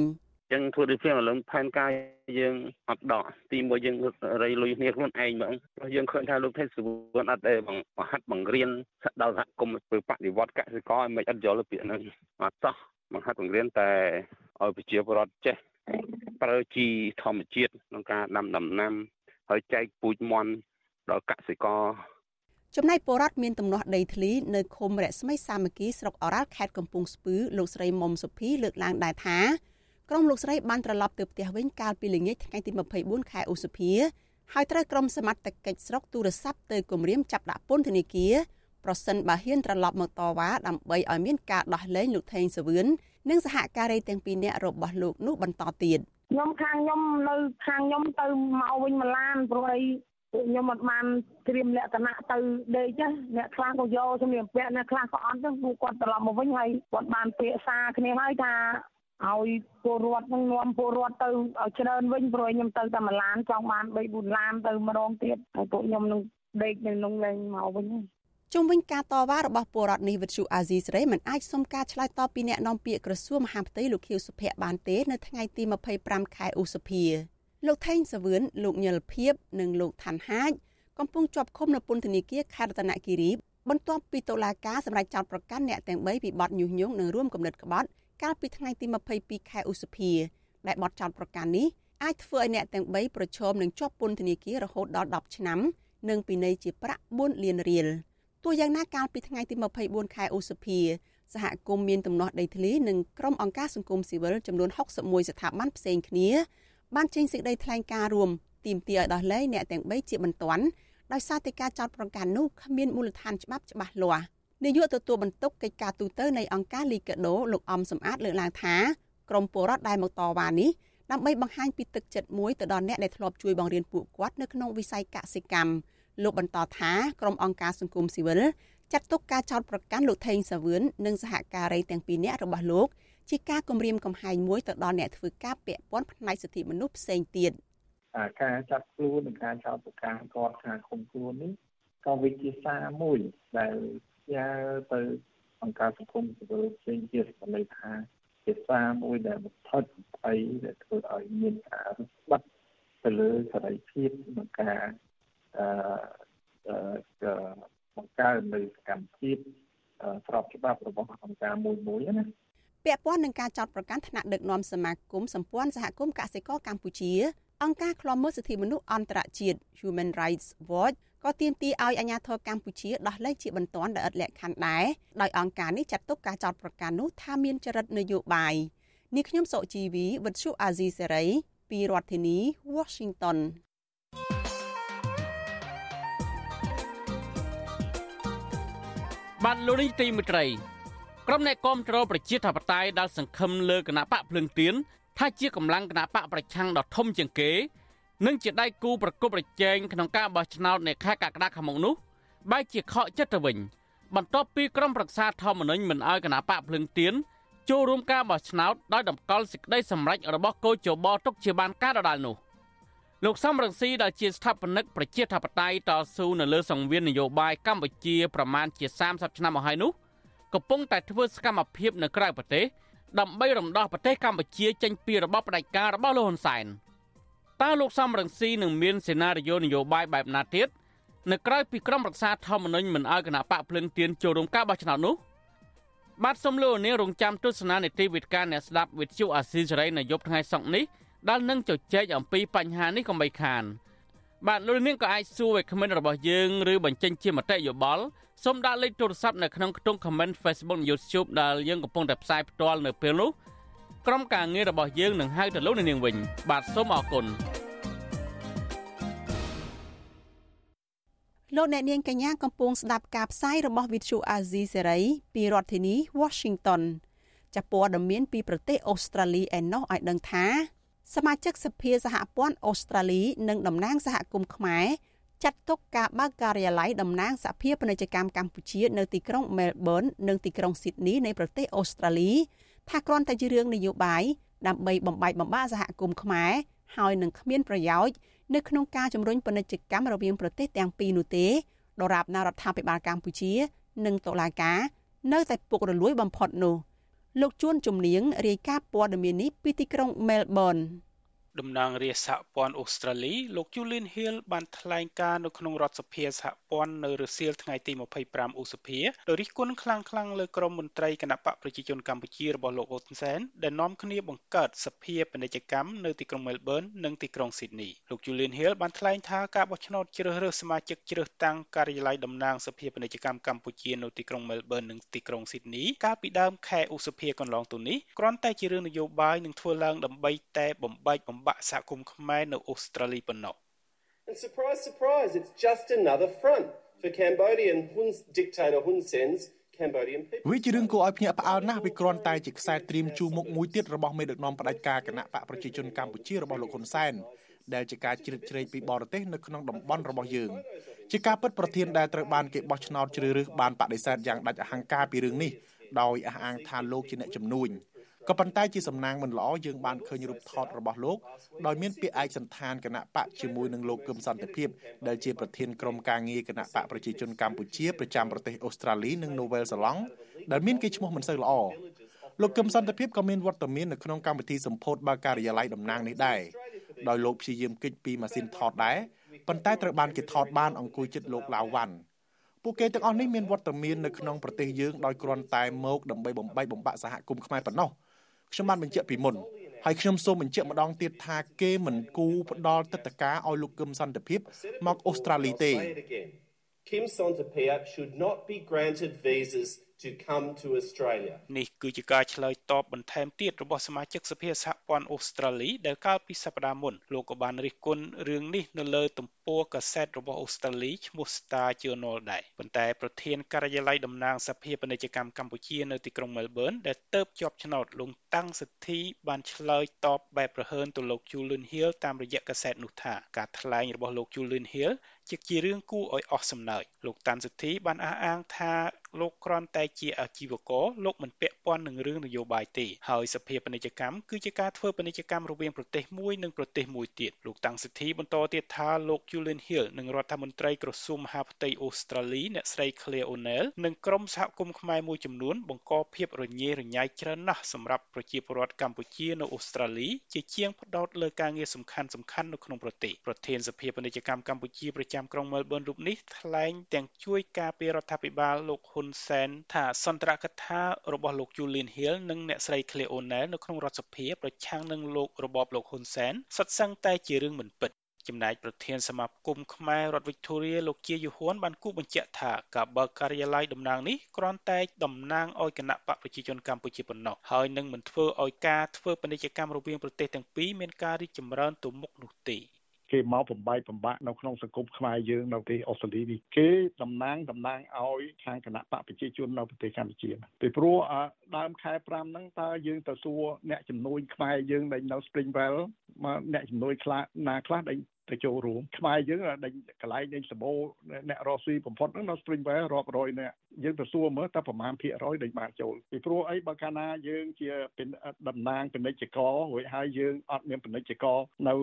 ចឹងធ្វើដូចជាឥឡូវផែនការយើងអត់ដកទីមួយយើងរៃលុយគ្នាខ្លួនឯងហ្មងព្រោះយើងឃើញថាលោកថេសវឿនអត់ទេបងបង្ហាត់បង្រៀនដល់សហគមន៍ធ្វើបដិវត្តកសិករឲ្យមិនអត់យល់ពាក្យហ្នឹងអត់សោះបង្ហាត់បង្រៀនតែឲ្យប្រជាពលរដ្ឋចេះប្រើជីធម្មជាតិក្នុងការដាំដំណាំហើយចែកពូជមន់ ដល់កសិករចំណែកពលរដ្ឋមានទំនាស់ដីធ្លីនៅឃុំរស្មីសាមគ្គីស្រុកអរ៉ាល់ខេត្តកំពង់ស្ពឺលោកស្រីមុំសុភីលើកឡើងដែរថាក្រុមលោកស្រីបានត្រឡប់ទៅផ្ទះវិញកាលពីល្ងាចថ្ងៃទី24ខែឧសភាហើយត្រូវក្រុមសមត្ថកិច្ចស្រុកទូរស័ព្ទទៅគម្រាមចាប់ដាក់ពន្ធនាគារប្រសិនបើហ៊ានត្រឡប់មកតវ៉ាដើម្បីឲ្យមានការដោះលែងលោកថេងសវឿននិងសហការីទាំងពីរនាក់របស់លោកនោះបន្តទៀតខ្ញុំខាងខ្ញុំនៅខាងខ្ញុំទៅមកវិញមួយឡានព្រោះអី ពួកខ្ញុំអត់បានត្រៀមលក្ខណៈទៅដេកចាអ្នកខ្លះក៏យកសម្លៀកបំពាក់អ្នកខ្លះក៏អត់ចឹងពួកគាត់ត្រឡប់មកវិញហើយគាត់បានពាក្យសារគ្នាហើយថាឲ្យពលរដ្ឋនឹងនាំពលរដ្ឋទៅឲ្យច្រើនវិញព្រោះខ្ញុំទៅតែមួយឡានចង់បាន3 4ឡានទៅម្ដងទៀតហើយពួកខ្ញុំនឹងដេកនៅក្នុងលេងមកវិញជុំវិញការតវ៉ារបស់ពលរដ្ឋនេះវិទ្យុអាស៊ីសេរីមិនអាចសុំការឆ្លើយតបពីអ្នកនាំពាក្យក្រសួងមហាផ្ទៃលោកខៀវសុភ័ក្របានទេនៅថ្ងៃទី25ខែឧសភា លោកថេងសាវឿនលោកញិលភៀបនិងលោកឋានហាជកំពុងជាប់ឃុំនៅពន្ធនាគារខេត្តរតនគិរីបន្ទាប់ពីតុលាការសម្រេចចោទប្រកាន់អ្នកទាំង3ពីបទញុះញង់និងរួមគំនិតក្បត់កាលពីថ្ងៃទី22ខែឧសភាដែលបទចោទប្រកាន់នេះអាចធ្វើឲ្យអ្នកទាំង3ប្រឈមនឹងជាប់ពន្ធនាគាររហូតដល់10ឆ្នាំនិងពិន័យជាប្រាក់4លានរៀលទោះយ៉ាងណាកាលពីថ្ងៃទី24ខែឧសភាសហគមន៍មានទំនាស់ដីធ្លីនិងក្រុមអង្គការសង្គមស៊ីវិលចំនួន61ស្ថាប័នផ្សេងគ្នា បានចេញសេចក្តីថ្លែងការណ៍រួមទាមទារឲ្យដោះលែងអ្នកទាំង3ជាបន្ទាន់ដោយសារតែការចោទប្រកាន់នោះគ្មានមូលដ្ឋានច្បាប់ច្បាស់លាស់នាយកទទួលបន្ទុកកិច្ចការទូតនៃអង្គការលីកាដូលោកអំសំអាតលើកឡើងថាក្រមពលរដ្ឋដែលមកតវ៉ានេះដើម្បីបង្ហាញពីទឹកចិត្តមួយទៅដល់អ្នកដែលធ្លាប់ជួយបង្រៀនពួកគាត់នៅក្នុងវិស័យកសិកម្មលោកបន្តថាក្រុមអង្គការសង្គមស៊ីវិលចាត់ទុកការចោទប្រកាន់លោកថេងសាវឿននិងសហការីទាំងពីរនាក់របស់លោក ជាការគំរាមកំហែងមួយទៅដល់អ្នកធ្វើការពាក់ព័ន្ធផ្នែកសិទ្ធិមនុស្សផ្សេងទៀតការចាប់ខ្លួននិងការចោទប្រកាន់គាត់ថាឃុំខ្លួននេះក៏វិជាសារមួយដែលជាទៅអង្គការសង្គមស៊ីវិលផ្សេងទៀតបានន័យថាជាសារមួយដែលបន្ថត់អីដែលធ្វើឲ្យមានការរឹតបន្តឹងទៅលើសេរីភាពក្នុងការអឺបង្កើននៅសកម្មភាពស្របច្បាប់របស់អង្គការមួយមួយណា ពាក់ព័ន្ធនឹងការចោទប្រកាន់ថ្នាក់ដឹកនាំសមាគមសម្ព័ន្ធសហគមន៍កសិករកម្ពុជាអង្គការឃ្លាំមើលសិទ្ធិមនុស្សអន្តរជាតិ Human Rights Watch ក៏ទាមទារឲ្យអាជ្ញាធរកម្ពុជាដោះលែងជាបន្ទាន់ដោយឥតលក្ខខណ្ឌដែរដោយអង្គការនេះចាត់ទុកការចោទប្រកាន់នោះថាមានចរិតនយោបាយនេះខ្ញុំសុជីវីវិទ្យុអាស៊ីសេរីពីរដ្ឋធានី Washington បាទលោកនេះទីមិត្តរី ក្រុមអ្នកគាំទ្រប្រជាធិបតេយ្យដែលសង្ឃឹមលើគណៈបកភ្លឹងទៀនថាជាកម្លាំងគណៈបកប្រឆាំងដ៏ធំជាងគេនិងជាដៃគូប្រកបប្រជែងក្នុងការបោះឆ្នោតនៅខែកក្កដាខាងមុខនោះបែរជាខកចិត្តទៅវិញបន្ទាប់ពីក្រុមប្រឹក្សាធម្មនុញ្ញមិនអោយគណៈបកភ្លឹងទៀនចូលរួមការបោះឆ្នោតដោយតម្កល់សេចក្តីសម្រេចរបស់កោជបទុកជាបានការដដាលនោះលោកសំរងស៊ីដែលជាស្ថាបនិកប្រជាធិបតេយ្យតស៊ូនៅលើសង្វៀននយោបាយកម្ពុជាប្រមាណជា30ឆ្នាំមកហើយនោះ កំពុងតែធ្វើសកម្មភាពនៅក្រៅប្រទេសដើម្បីរំដោះប្រទេសកម្ពុជាចេញពីរបបផ្ដាច់ការរបស់លោកហ៊ុនសែនតើលោកសំរងស៊ីនឹងមានសេណារីយ៉ូនយោបាយបែបណាទៀតនៅក្រៅពីក្រមរក្សាធម្មនុញ្ញមិនអោយគណៈបកភ្លឹងទៀនចូលរួមការបោះឆ្នោតនោះបាទសូមលោកនាងរងចាំទស្សនានីតិវិទ្យាអ្នកស្ដាប់វិទ្យុអាស៊ីសេរីនៅយប់ថ្ងៃសុក្រនេះដែលនឹងជជែកអំពីបញ្ហានេះកុំបីខាន បាទលោកនាងក៏អាចសួរវាគ្មិនរបស់យើងឬបញ្ចេញជាមតិយោបល់សូមដាក់លេខទូរស័ព្ទនៅក្នុងខ្ទង់ comment Facebook YouTube ដែលយើងកំពុងតែផ្សាយផ្ទាល់នៅពេលនេះក្រុមការងាររបស់យើងនឹងហៅទៅលោកនាងវិញ បាទសូមអរគុណលោកអ្នកនាងកញ្ញាកំពុងស្ដាប់ការផ្សាយរបស់ Vithu Azizi Serai ពីរដ្ឋធានី Washington ចាប់ព័ត៌មានពីប្រទេសអូស្ត្រាលីឯណោះឲ្យដឹងថា សមាជិកសភាសហព័ន្ធអូស្ត្រាលីនិងតំណាងសហគមន៍ខ្មែរចាត់ទុកការបើកការិយាល័យតំណាងសហភាពពាណិជ្ជកម្មកម្ពុជានៅទីក្រុង Melbourne និងទីក្រុង Sydney នៃប្រទេសអូស្ត្រាលីថាគ្រាន់តែជារឿងនយោបាយដើម្បីបំបែកបំបាក់សហគមន៍ខ្មែរហើយនឹងគ្មានប្រយោជន៍នៅក្នុងការជំរុញពាណិជ្ជកម្មរវាងប្រទេសទាំងពីរនោះទេដរាបណារដ្ឋាភិបាលកម្ពុជា និងតុលាការនៅតែពុករលួយបំផុតនោះ លោកជួនជំនាញរាយការណ៍ព័ត៌មាននេះពីទីក្រុង Melbourne តំណាងរាជសហព័ន្ធអូស្ត្រាលី លោក Julian Hill បានថ្លែងការណ៍នៅក្នុងរដ្ឋសភាសហព័ន្ធនៅរសៀលថ្ងៃទី25ឧសភាដោយរិះគន់ខ្លាំងៗលើក្រមមន្ត្រីគណៈបកប្រជាជនកម្ពុជារបស់លោកហ៊ុនសែនដែលនាំគ្នាបង្កើតសភាពាណិជ្ជកម្មនៅទីក្រុង Melbourne និងទីក្រុង Sydney លោក Julian Hill បានថ្លែងថាការបោះឆ្នោតជ្រើសរើសសមាជិកជ្រើសតាំងការិយាល័យតំណាងសភាពាណិជ្ជកម្មកម្ពុជានៅទីក្រុង Melbourne និងទីក្រុង Sydney កាលពីដើមខែឧសភាកន្លងទៅនេះគ្រាន់តែជារឿងនយោបាយនឹងធ្វើឡើងដើម្បីតែបំបែកបំបាក់សហគមន៍ខ្មែរនៅអូស្ត្រាលីប៉ុណ្ណោះ And surprise surprise it's just another front for Cambodian Hun dictator Hun Sen's Cambodian people វាជារឿងគួរឲ្យភ្ញាក់ផ្អើលណាស់វាគ្រាន់តែជាខ្សែត្រៀមជូរមុខមួយទៀតរបស់មេដឹកនាំផ្ដាច់ការគណៈបកប្រជាជនកម្ពុជារបស់លោកហ៊ុនសែនដែលជាការជ្រៀតជ្រែកពីបរទេសនៅក្នុងតំបន់របស់យើងជាការពិតប្រធានដែលត្រូវបានគេបោះឆ្នោតជ្រើសរើសបានបដិសេធយ៉ាងដាច់អហង្ការពីរឿងនេះដោយអះអាងថាលោកជាអ្នកជំនួញ ក៏ប៉ុន្តែជាសំណាងមិនល្អយើងបានឃើញរូបថតរបស់លោកដោយមានពាក្យឯកសន្តានគណៈបកជាមួយនឹងលោកគឹមសន្តិភាពដែលជាប្រធានក្រុមការងារគណៈបកប្រជាជនកម្ពុជាប្រចាំប្រទេសអូស្ត្រាលីនិងនូវែលសេឡង់ដែលមានកេរ្តិ៍ឈ្មោះមិនសូវល្អលោកគឹមសន្តិភាពក៏មានវត្តមាននៅក្នុងកម្មវិធីសម្ពោធបើការិយាល័យតំណាងនេះដែរដោយលោកព្យាយាមគេចពីម៉ាស៊ីនថតដែរប៉ុន្តែត្រូវបានគេថតបានអង្គុយជិតលោកឡាវវ៉ាន់ពួកគេទាំងអស់នេះមានវត្តមាននៅក្នុងប្រទេសយើងដោយគ្រាន់តែមកដើម្បីបំបីបំបាក់សហគមន៍ខ្មែរប៉ុណ្ណោះ ខ្ញុំបានបញ្ជាក់ពីមុនហើយខ្ញុំសូមបញ្ជាក់ម្ដងទៀតថាគេមិនគូផ្ដល់ទឹកតការឲ្យលោកគឹមសន្តិភាពមកអូស្ត្រាលីទេ Kim Sontapia should not be granted visas to come to Australia នេះគឺជាការឆ្លើយតបបន្ថែមទៀតរបស់សមាជិកសភាសហព័ន្ធអូស្ត្រាលីដែលកាលពីសប្តាហ៍មុនលោកក៏បានរិះគន់រឿងនេះនៅលើទំព័រកាសែតរបស់អូស្ត្រាលីឈ្មោះ Star Journal ដែរប៉ុន្តែប្រធានការិយាល័យតំណាងសភាពាណិជ្ជកម្មកម្ពុជានៅទីក្រុង Melbourne ដែលទៅជាប់ឆ្នោតលោកតាំងសិទ្ធិបានឆ្លើយតបបែបប្រហើនទៅលោក Julian Hill តាមរយៈកាសែតនោះថាការថ្លែងរបស់លោក Julian Hill ជាជារឿងគួរឲ្យអស់សំណើចលោកតាន់សិទ្ធិបានអះអាងថា លោកគ្រាន់តែជាអាជីវករលោកមិនពាក់ព័ន្ធនឹងរឿងនយោបាយទេហើយសភាពាណិជ្ជកម្មគឺជាការធ្វើពាណិជ្ជកម្មរវាងប្រទេសមួយនិងប្រទេសមួយទៀតលោកតាំងសិទ្ធិបន្តទៀតថាលោក Julian Hill និងរដ្ឋមន្ត្រីក្រសួងមហាផ្ទៃអូស្ត្រាលីអ្នកស្រី Claire O'Neil និងក្រុមសហគមន៍ខ្មែរមួយចំនួនបង្កភាពរញ៉េរញ៉ៃច្រើនណាស់សម្រាប់ប្រជាពលរដ្ឋកម្ពុជានៅអូស្ត្រាលីជាជាងផ្ដោតលើការងារសំខាន់សំខាន់នៅក្នុងប្រទេសប្រធានសភាពាណិជ្ជកម្មកម្ពុជាប្រចាំក្រុង Melbourne រូបនេះថ្លែងទាំងជួយការពាររដ្ឋាភិបាលលោកហ៊ុនសែនថាសន្ទរកថារបស់លោក Julian Hill និងអ្នកស្រី Claire O'Neil នៅក្នុងរដ្ឋសភាប្រឆាំងនឹងលោករបបលោកហ៊ុនសែនសុទ្ធសឹងតែជារឿងមិនពិតចំណែកប្រធានសមាគមខ្មែររដ្ឋវិកតូរីលោកជាយូហ៊ួនបានគូបញ្ជាក់ថាការបើកការិយាល័យតំណាងនេះគ្រាន់តែតំណាងឲ្យគណៈបកប្រជាជនកម្ពុជាប៉ុណ្ណោះហើយនឹងមិនធ្វើឲ្យការធ្វើពាណិជ្ជកម្មរវាងប្រទេសទាំងពីរមានការរីកចម្រើនទៅមុខនោះទេ គេមកបំបីបំបាក់នៅក្នុងសង្គមខ្មែរយើងនៅប្រទេសអូស្ត្រាលីនេះគេតំណាងតំណាងឲ្យខាងគណៈបកប្រជាជននៅប្រទេសកម្ពុជាពីព្រោះដើមខែ5ហ្នឹងតើយើងទៅសួរអ្នកជំនួយខ្មែរយើងដែលនៅ Springwell មកអ្នកជំនួយខ្លះណាខ្លះដែល ទៅចូលរួមខ្មែរយើងដេញកន្លែងដេញសបោអ្នករស់ស៊ីបំផុតហ្នឹងនៅ Springwell រាប់រយនាក់យើងទៅសួរមើលតើប្រមាណភាគរយដែលបានចូលពីព្រោះអីបើកាលណាយើងជាតំណាងពាណិជ្ជកររួចហើយយើងអត់មានពាណិជ្ជករនៅ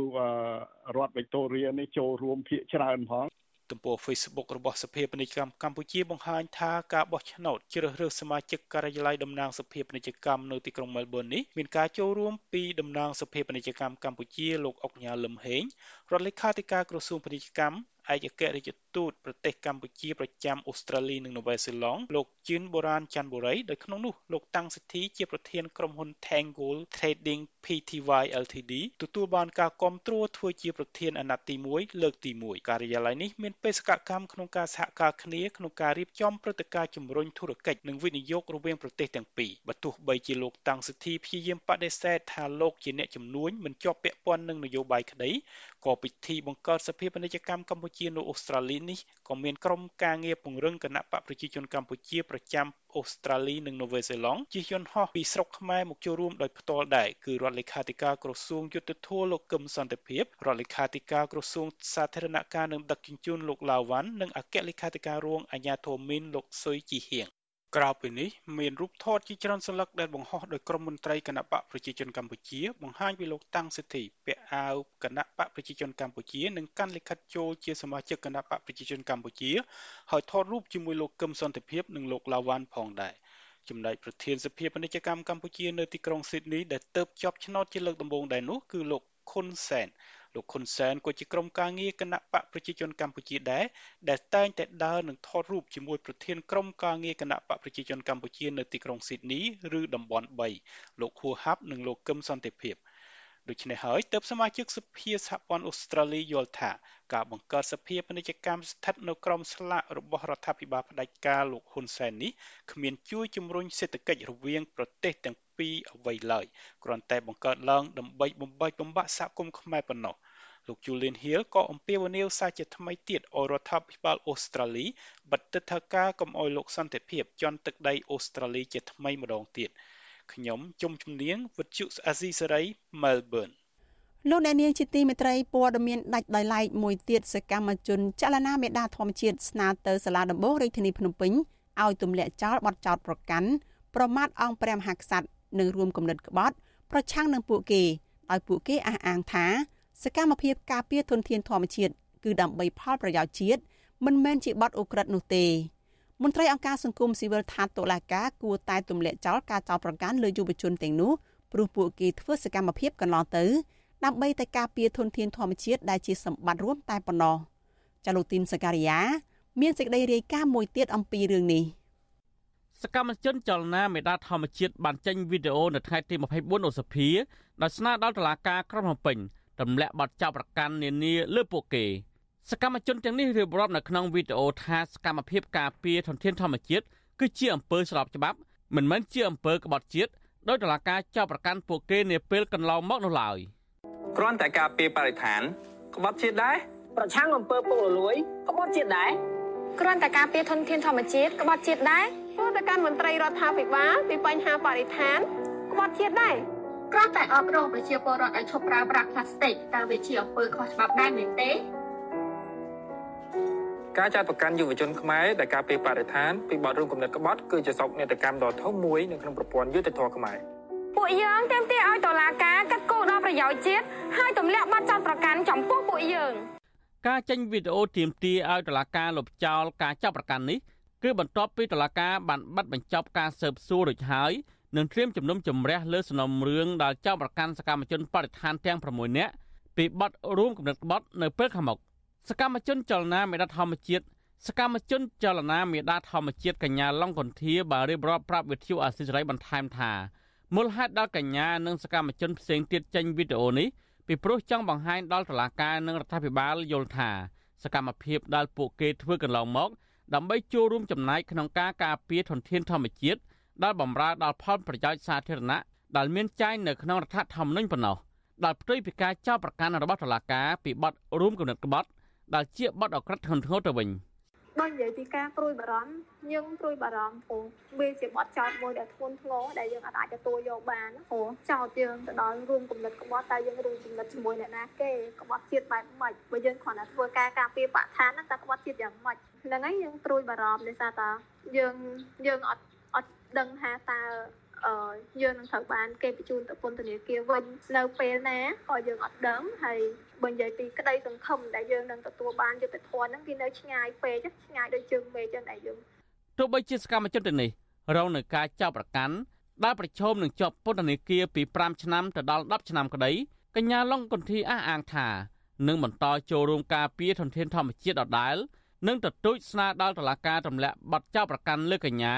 រដ្ឋវិកតូរីនេះចូលរួមភាគច្រើនផង ទំព័រ Facebook របស់សភាពាណិជ្ជកម្មកម្ពុជាបង្ហាញថាការបោះឆ្នោតជ្រើសរើសសមាជិកការិយាល័យតំណាងសភាពាណិជ្ជកម្មនៅទីក្រុង Melbourne នេះមានការចូលរួមពីតំណាងសភាពាណិជ្ជកម្មកម្ពុជាលោកអុកញ៉ាលឹមហេងរដ្ឋលេខាធិការក្រសួងពាណិជ្ជកម្ម ឯកអគ្គរដ្ឋទូតប្រទេសកម្ពុជាប្រចាំអូស្ត្រាលីនិងនូវែលសេឡង់លោកជឿនបូរ៉ានច័ន្ទបុរីដោយក្នុងនោះលោកតាំងសិទ្ធិជាប្រធានក្រុមហ៊ុន Tangle Trading Pty Ltd ទទួលបានការគ្រប់គ្រងធ្វើជាប្រធានអាណត្តិទី1លើកទី1ការិយាល័យនេះមានបេសកកម្មក្នុងការសហការគ្នាក្នុងការរៀបចំព្រឹត្តិការណ៍ជំរុញធុរកិច្ចនិងវិនិយោគរវាងប្រទេសទាំងពីរបើទោះបីជាលោកតាំងសិទ្ធិព្យាយាមបដិសេធថាលោកជាអ្នកជំនួញមិនជាប់ពាក់ព័ន្ធនឹងនយោបាយក្តីក៏ពិធីបង្កើតសភាពាណិជ្ជកម្មកម្ពុជានៅអូស្ត្រាលីនេះក៏មានក្រុមការងារពង្រឹងគណៈបកប្រជាជនកម្ពុជាប្រចាំអូស្ត្រាលីនិងនូវែលសេឡង់ជិះយន្តហោះពីស្រុកខ្មែរមកចូលរួមដោយផ្ទាល់ដែរគឺរដ្ឋលេខាធិការក្រសួងយុទ្ធភ័ពលោកកឹមសន្តិភាពរដ្ឋលេខាធិការក្រសួងសាធារណការនិងដឹកជញ្ជូនលោកឡាវវ៉ាន់និងអគ្គលេខាធិការរងអាជ្ញាធរមីនលោកសុយជីហៀង ក្រៅពីនេះមានរូបថតជាច្រើនសន្លឹកដែលបង្ហោះដោយក្រុមមន្ត្រីគណៈបកប្រជាជនកម្ពុជាបង្ហាញពីលោកតាំងសិទ្ធិពាក់អាវគណៈបកប្រជាជនកម្ពុជានិងកាន់លិខិតចូលជាសមាជិកគណៈបកប្រជាជនកម្ពុជាហើយថតរូបជាមួយលោកកឹមសន្តិភាពនិងលោកឡាវ៉ាន់ផងដែរចំណែកប្រធានសភាពាណិជ្ជកម្មកម្ពុជានៅទីក្រុងស៊ីដនីដែលទៅជាប់ឆ្នោតជាលើកដំបូងដែរនោះគឺលោកខុនសែន លោកខុនសែនក៏ជាក្រុមការងារគណៈបកប្រជាជនកម្ពុជាដែរដែលតែងតែដើរនិងថតរូបជាមួយប្រធានក្រុមការងារគណៈបកប្រជាជនកម្ពុជានៅទីក្រុងស៊ីដនីឬតំបន់3លោកហួហាប់និងលោកកឹមសន្តិភាពដូច្នេះហើយទើបសមាជិកសភាសហព័ន្ធអូស្ត្រាលីយល់ថាការបង្កើតសភាពាណិជ្ជកម្មស្ថិតនៅក្រោមស្លាករបស់រដ្ឋាភិបាលផ្ដាច់ការលោកហ៊ុនសែននេះគ្មានជួយជំរុញសេដ្ឋកិច្ចរវាងប្រទេសទាំង ពីរអ្វីឡើយគ្រាន់តែបង្កើតឡើងដើម្បីបំបែកបំបាក់សហគមន៍ខ្មែរប៉ុណ្ណោះលោក Julian Hill ក៏អំពាវនាវសារជាថ្មីទៀតឲ្យរដ្ឋាភិបាលអូស្ត្រាលីបិទទឹកថាការកុំឲ្យលោកសន្តិភាពជន់ទឹកដីអូស្ត្រាលីជាថ្មីម្ដងទៀតខ្ញុំជុំជំនាញវិទ្យុអាស៊ីសេរី Melbourne លោកអ្នកនាងជាទីមេត្រីព័ត៌មានដាច់ដោយឡែកមួយទៀតសកម្មជនចលនាមេដាធម្មជាតិស្នើទៅសាលាដំបងរាជធានីភ្នំពេញឲ្យទម្លាក់ចោលបទចោទប្រកាន់ប្រមាថអង្គព្រះមហាក្សត្រ និងរួមគំនិតក្បត់ប្រឆាំងនឹងពួកគេដោយពួកគេអះអាងថាសកម្មភាពការពារធនធានធម្មជាតិគឺដើម្បីផលប្រយោជន៍ជាតិមិនមែនជាបទអូក្រិដ្ឋនោះទេមន្ត្រីអង្គការសង្គមស៊ីវិលថាតុលាការគួរតែទម្លាក់ចោលការចោទប្រកាន់លើយុវជនទាំងនោះព្រោះពួកគេធ្វើសកម្មភាពកន្លងទៅដើម្បីតែការពារធនធានធម្មជាតិដែលជាសម្បត្តិរួមតែប៉ុណ្ណោះចាលូទីនសការីយ៉ាមានសេចក្តីរាយការណ៍មួយទៀតអំពីរឿងនេះ សកម្មជនចលនាមេដាធម្មជាតិបានចេញវីដេអូនៅថ្ងៃទី24ឧសភាដោយស្នើដល់តុលាការក្រុងភ្នំពេញទម្លាក់បទចោទប្រកាន់នានាលើពួកគេសកម្មជនទាំងនេះរៀបរាប់នៅក្នុងវីដេអូថាសកម្មភាពការពារធនធានធម្មជាតិគឺជាអំពើស្របច្បាប់មិនមែនជាអំពើក្បត់ជាតិដោយតុលាការចោទប្រកាន់ពួកគេនាពេលកន្លងមកនោះឡើយ។គ្រាន់តែការពារបរិស្ថានក្បត់ជាតិដែរប្រឆាំងអំពើពុករលួយក្បត់ជាតិដែរគ្រាន់តែការពារធនធានធម្មជាតិក្បត់ជាតិដែរ ព្រោះតែការមន្ត្រីរដ្ឋាភិបាលពីបញ្ហាបរិស្ថានក្បត់ជាតិដែរគ្រាន់តែអប់រំប្រជាពលរដ្ឋឲ្យឈប់ប្រើប្រាស់ផ្លាស្ទិកតើវាជាអំពើខុសច្បាប់ដែរមែនទេការចាត់ប្រកាន់យុវជនខ្មែរដែលការពារបរិស្ថានពីបទរួមគំនិតក្បត់គឺជាសោកនាដកម្មដ៏ធំមួយនៅក្នុងប្រព័ន្ធយុត្តិធម៌ខ្មែរពួកយើងទាមទារឲ្យតុលាការកាត់គោដល់ប្រយោជន៍ជាតិហើយទម្លាក់បទចោទប្រកាន់ចំពោះពួកយើង ការចេញវីដេអូទាមទារឲ្យតុលាការលុបចោលការចាប់ប្រកាន់នេះ គឺបន្ទាប់ពីតុលាការបានបិទបញ្ចប់ការស៊ើបសួររួចហើយនឹងត្រៀមជំនុំជម្រះលើសំណុំរឿងដែលចោទប្រកាន់សកម្មជនបរិស្ថានទាំង6នាក់ពីបទរួមគំនិតក្បត់នៅពេលខាងមុខសកម្មជនចលនាមេដាធម្មជាតិសកម្មជនចលនាមេដាធម្មជាតិកញ្ញាឡុងកុនធាបានរៀបរាប់ប្រាប់វិទ្យុអាស៊ីសេរីបន្ថែមថាមូលហេតុដល់កញ្ញានិងសកម្មជនផ្សេងទៀតចេញវីដេអូនេះពីព្រោះចង់បង្ហាញដល់តុលាការនិងរដ្ឋាភិបាលយល់ថាសកម្មភាពដែលពួកគេធ្វើកន្លងមក ដើម្បីចូលរួមចំណែកក្នុងការការពារធនធានធម្មជាតិដែលបម្រើដល់ផលប្រយោជន៍សាធារណៈដែលមានចែងនៅក្នុងរដ្ឋធម្មនុញ្ញប៉ុណ្ណោះដែលផ្ទុយពីការចោទប្រកាន់របស់តុលាការពីបទរួមគំនិតក្បត់ដែលជាបទអក្រិតធ្ងន់ធ្ងរទៅវិញ។ បើនិយាយពីការព្រួយបារម្ភយើងព្រួយបារម្ភព្រោះវាជាបទចោតមួយដែលធ្ងន់ធ្ងរដែលយើងអាចទទួលយកបានព្រោះចោតយើងទៅដល់រួមគំនិតក្បត់តែយើងរួមគំនិតជាមួយអ្នកណាគេក្បត់ជាតិបែបម៉េចបើយើងគ្រាន់តែធ្វើការការពារបរិស្ថានហ្នឹងតែក្បត់ជាតិយ៉ាងម៉េចហ្នឹងហើយយើងព្រួយបារម្ភដោយសារតែយើងយើងអត់អត់ដឹងថាតើអឺ យើងនឹងត្រូវបានគេបញ្ជូនទៅពន្ធនាគារវិញនៅពេលណាក៏យើងអត់ដឹងហើយបើនិយាយពីក្តីសង្ឃឹមដែលយើងនឹងទទួលបានយុត្តិធម៌ហ្នឹងវានៅឆ្ងាយពេកឆ្ងាយដូចជើងមេចឹងដែលយើងទោះបីជាសកម្មជនទាំងនេះរងនឹងការចាប់ប្រកាន់ដែលប្រឈមនឹងជាប់ពន្ធនាគារពី5ឆ្នាំទៅដល់10ឆ្នាំក្តីកញ្ញាឡុងកុនធីអះអាងថានឹងបន្តចូលរួមការពារធនធានធម្មជាតិដដែលនិងទទូចស្នើដល់តុលាការទម្លាក់បទចោទប្រកាន់លើកញ្ញា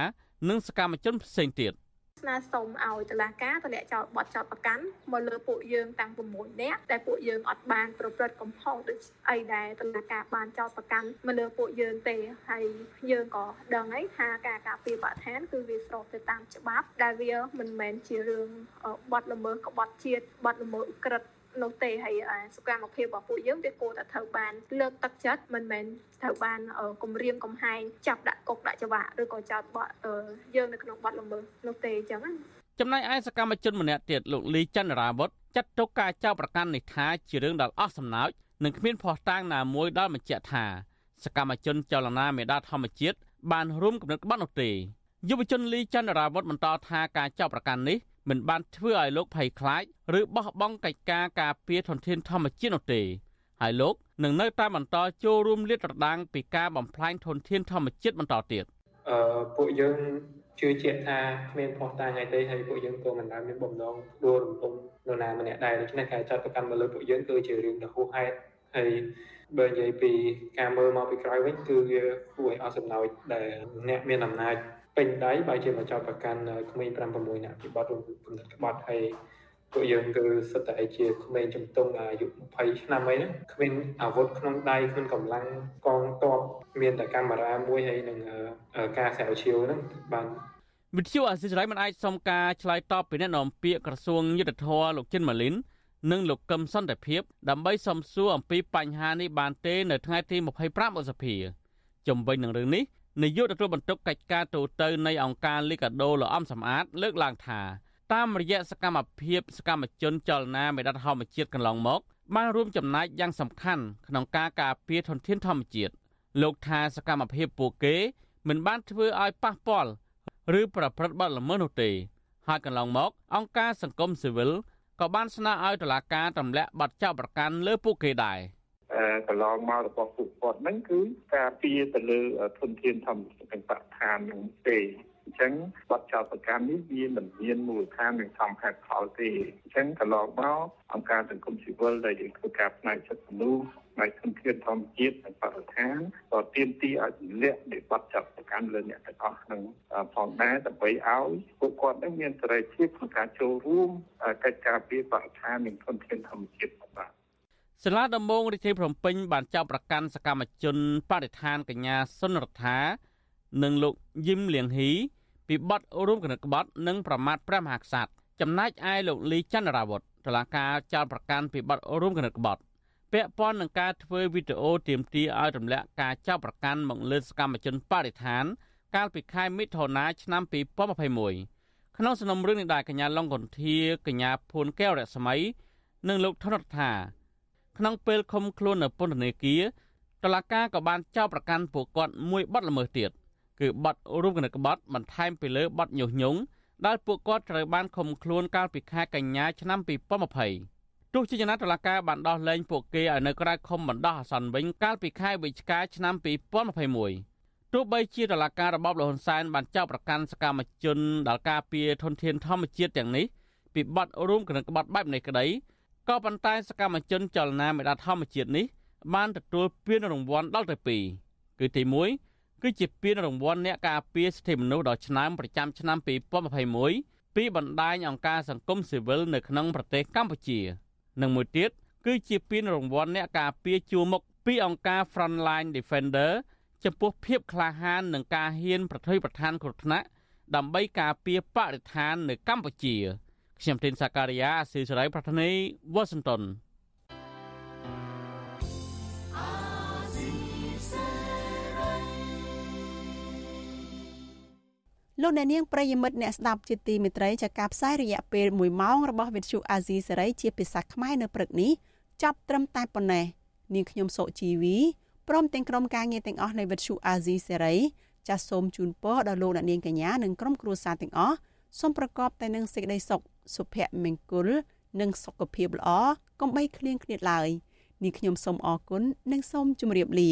និងសកម្មជនផ្សេងទៀត។ ស្នើសុំឲ្យតុលាការទម្លាក់ចោលបទចោទប្រកាន់មកលើពួកយើងតាំង6នាក់ដែលពួកយើងអត់បានប្រព្រឹត្តកំហុសដូចអីដែលតុលាការបានចោទប្រកាន់មកលើពួកយើងទេហើយយើងក៏ដឹងហើយថាការការពារបរិស្ថានគឺវាស្របទៅតាមច្បាប់ដែលវាមិនមែនជារឿងបទល្មើសក្បត់ជាតិបទល្មើសឧក្រិដ្ឋ នោះទេហើយសកម្មភាពរបស់ពួកយើងវាគួរតែត្រូវបានលើកទឹកចិត្តមិនមែនត្រូវបានគម្រាមកំហែងចាប់ដាក់គុកដាក់ច្បាប់ឬក៏ចោទបទយើងនៅក្នុងបទល្មើសនោះទេអញ្ចឹងណាចំណែកឯសកម្មជនម្នាក់ទៀតលោកលីចន្ទរាវុធចាត់ទុកការចោទប្រកាន់នេះថាជារឿងដែលអស់សំណើចនិងគ្មានភ័ស្តុតាងណាមួយដែលបញ្ជាក់ថាសកម្មជនចលនាមេដាធម្មជាតិបានរួមគំនិតក្បត់នោះទេយុវជនលីចន្ទរាវុធបន្តថាការចោទប្រកាន់នេះ មិនបានធ្វើឲ្យលោកភ័យខ្លាចឬបោះបង់កិច្ចការការពារធនធានធម្មជាតិនោះទេហើយលោកនឹងនៅតែបន្តចូលរួមលាតត្រដាងពីការបំផ្លាញធនធានធម្មជាតិបន្តទៀតអឺពួកយើងជឿជាក់ថាគ្មានផុសតាងអីទេហើយពួកយើងក៏មិនដែលមានបំណងដួលរំលំនរណាម្នាក់ដែរដូច្នេះការចាត់ប្រកាន់មកលើពួកយើងគឺជារឿងដ៏ហួសហេតុហើយ បើនិយាយពីការមើលមកពីក្រោយវិញគឺវាគួរឲ្យអស់សំណើចដែលអ្នកមានអំណាចពេញដៃបើជាមកចោតប្រកាន់ក្មេង5 6នាក់ពីបទរំកំណត់ក្បត់ហើយពួកយើងគឺសិតតែជាក្មេងជំទង់អាយុ20ឆ្នាំអីហ្នឹងគ្មានអាវុធក្នុងដៃគ្មានកម្លាំងកងទ័ពមានតែកាមេរ៉ាមួយហើយនឹងការស្រាវជ្រាវហ្នឹងបានវិទ្យុអសិរ័យមិនអាចសុំការឆ្លើយតបពីអ្នកនាំពាក្យក្រសួងយុទ្ធភ័ពលោកចិនម៉ាលីន និងលោកកឹមសន្តិភាពដើម្បីសំសួរអំពីបញ្ហានេះបានទេនៅថ្ងៃទី25ឧសភាជំវិញនឹងរឿងនេះនាយកទទួលបន្ទុកកិច្ចការទូតនៃអង្គការលីកាដូលោកអំសំអាត លើកឡើងថាតាមរយៈសកម្មភាពសកម្មជនចលនាមេដាធម្មជាតិកន្លងមកបានរួមចំណែកយ៉ាងសំខាន់ក្នុងការការពារធនធានធម្មជាតិលោកថាសកម្មភាពពួកគេ មិនបានធ្វើឲ្យប៉ះពាល់ឬប្រព្រឹត្តបទល្មើសនោះទេហើយកន្លងមកអង្គការសង្គមស៊ីវិល ក៏បានស្នើឲ្យតុលាការទម្លាក់បទចោទប្រកាន់លើពួកគេដែរកន្លងមករបស់ពួកគាត់ហ្នឹងគឺការពារទៅលើធនធានធម្មជាតិទាំងបរិស្ថានហ្នឹងទេអញ្ចឹងបទចោទប្រកាន់នេះវាមិនមានមូលដ្ឋាននិងសមហេតុផលទេអញ្ចឹងកន្លងមកអង្គការសង្គមស៊ីវិលដែលយើងធ្វើការផ្នែកសិទ្ធិមនុស្ស ផ្នែកធនធានធម្មជាតិនិងបរិស្ថានក៏ទាមទារឲ្យទម្លាក់នៃបទចោទប្រកាន់លើអ្នកទាំងអស់ហ្នឹងផងដែរដើម្បីឲ្យពួកគាត់នឹងមានសេរីភាពក្នុងការចូលរួមកិច្ចការពារបរិស្ថាននិងធនធានធម្មជាតិបាទសាលាដំបងរាជធានីភ្នំពេញបានចាប់ប្រកាន់សកម្មជនបរិស្ថានកញ្ញាសុនរដ្ឋានិងលោកយឹមលៀងហ៊ីពីបទរួមគណិតក្បត់និងប្រមាថព្រះមហាក្សត្រចំណែកឯលោកលីចន្ទរាវុធតឡាការចោទប្រកាន់ពីបទរួមគណិតក្បត់ ពាក់ព័ន្ធនឹងការធ្វើវីដេអូទាមទារឲ្យទម្លាក់ការចោទប្រកាន់មកលើសកម្មជនបរិស្ថាន កាលពីខែមិថុនាឆ្នាំ2021ក្នុងសំណុំរឿងនេះដែរកញ្ញាឡុងកុនធាកញ្ញាភួនកែវរស្មី និងលោកថនរដ្ឋាក្នុងពេលឃុំខ្លួននៅពន្ធនាគារតឡាការក៏បានចោទប្រកាន់ពួកគាត់មួយបទល្មើសទៀតគឺបទរួមគណិតក្បត់បន្ថែមពីលើបទញុះញង់ដែលពួកគាត់ត្រូវបានឃុំខ្លួនកាលពីខែកញ្ញាឆ្នាំ2020 ទោះជាយ៉ាងណាតុលាការបានដោះលែងពួកគេឲ្យនៅក្រៅឃុំបណ្ដោះអាសន្នវិញកាលពីខែវិច្ឆិកាឆ្នាំ2021ទោះបីជាតុលាការរបបលហ៊ុនសែនបានចោទប្រកាន់សកម្មជនដែលការពារធនធានធម្មជាតិទាំងនេះពីបទរួមគណិតក្បត់បែបនេះក្តីក៏ប៉ុន្តែសកម្មជនចលនាមេដាធម្មជាតិនេះបានទទួលពានរង្វាន់ដល់ទៅ2គឺទី1គឺជាពានរង្វាន់អ្នកការពារសិទ្ធិមនុស្សដ៏ឆ្នើមប្រចាំឆ្នាំ2021ពីបណ្ដាញអង្គការសង្គមស៊ីវិលនៅក្នុងប្រទេសកម្ពុជា និងមួយទៀតគឺជាពានរង្វាន់អ្នកការពារជួរមុខពីអង្គការ Frontline Defender ចំពោះភាពក្លាហាននិងការហ៊ាន ប្រថុយប្រឋានគ្រោះថ្នាក់ដើម្បីការពារបរិស្ថាននៅកម្ពុជា ខ្ញុំទីនសាការីយ៉ាអស៊ីសេរីប្រធានីវ៉ាស៊ីនតោន លោកអ្នកនាងប្រិយមិត្តអ្នកស្ដាប់ជាទីមេត្រីចាការផ្សាយរយៈពេល1ម៉ោងរបស់វិទ្យុអាស៊ីសេរីជាភាសាខ្មែរនៅព្រឹកនេះចាប់ត្រឹមតែប៉ុណ្ណេះនាងខ្ញុំសុជីវីព្រមទាំងក្រុមការងារទាំងអស់នៃវិទ្យុអាស៊ីសេរីចាសសូមជូនពរដល់លោកអ្នកនាងកញ្ញានិងក្រុមគ្រួសារទាំងអស់សូមប្រកបតែនឹងសេចក្តីសុខសុភមង្គលនិងសុខភាពល្អកុំបីឃ្លៀងឃ្លាតឡើយនាងខ្ញុំសូមអរគុណនិងសូមជម្រាបលា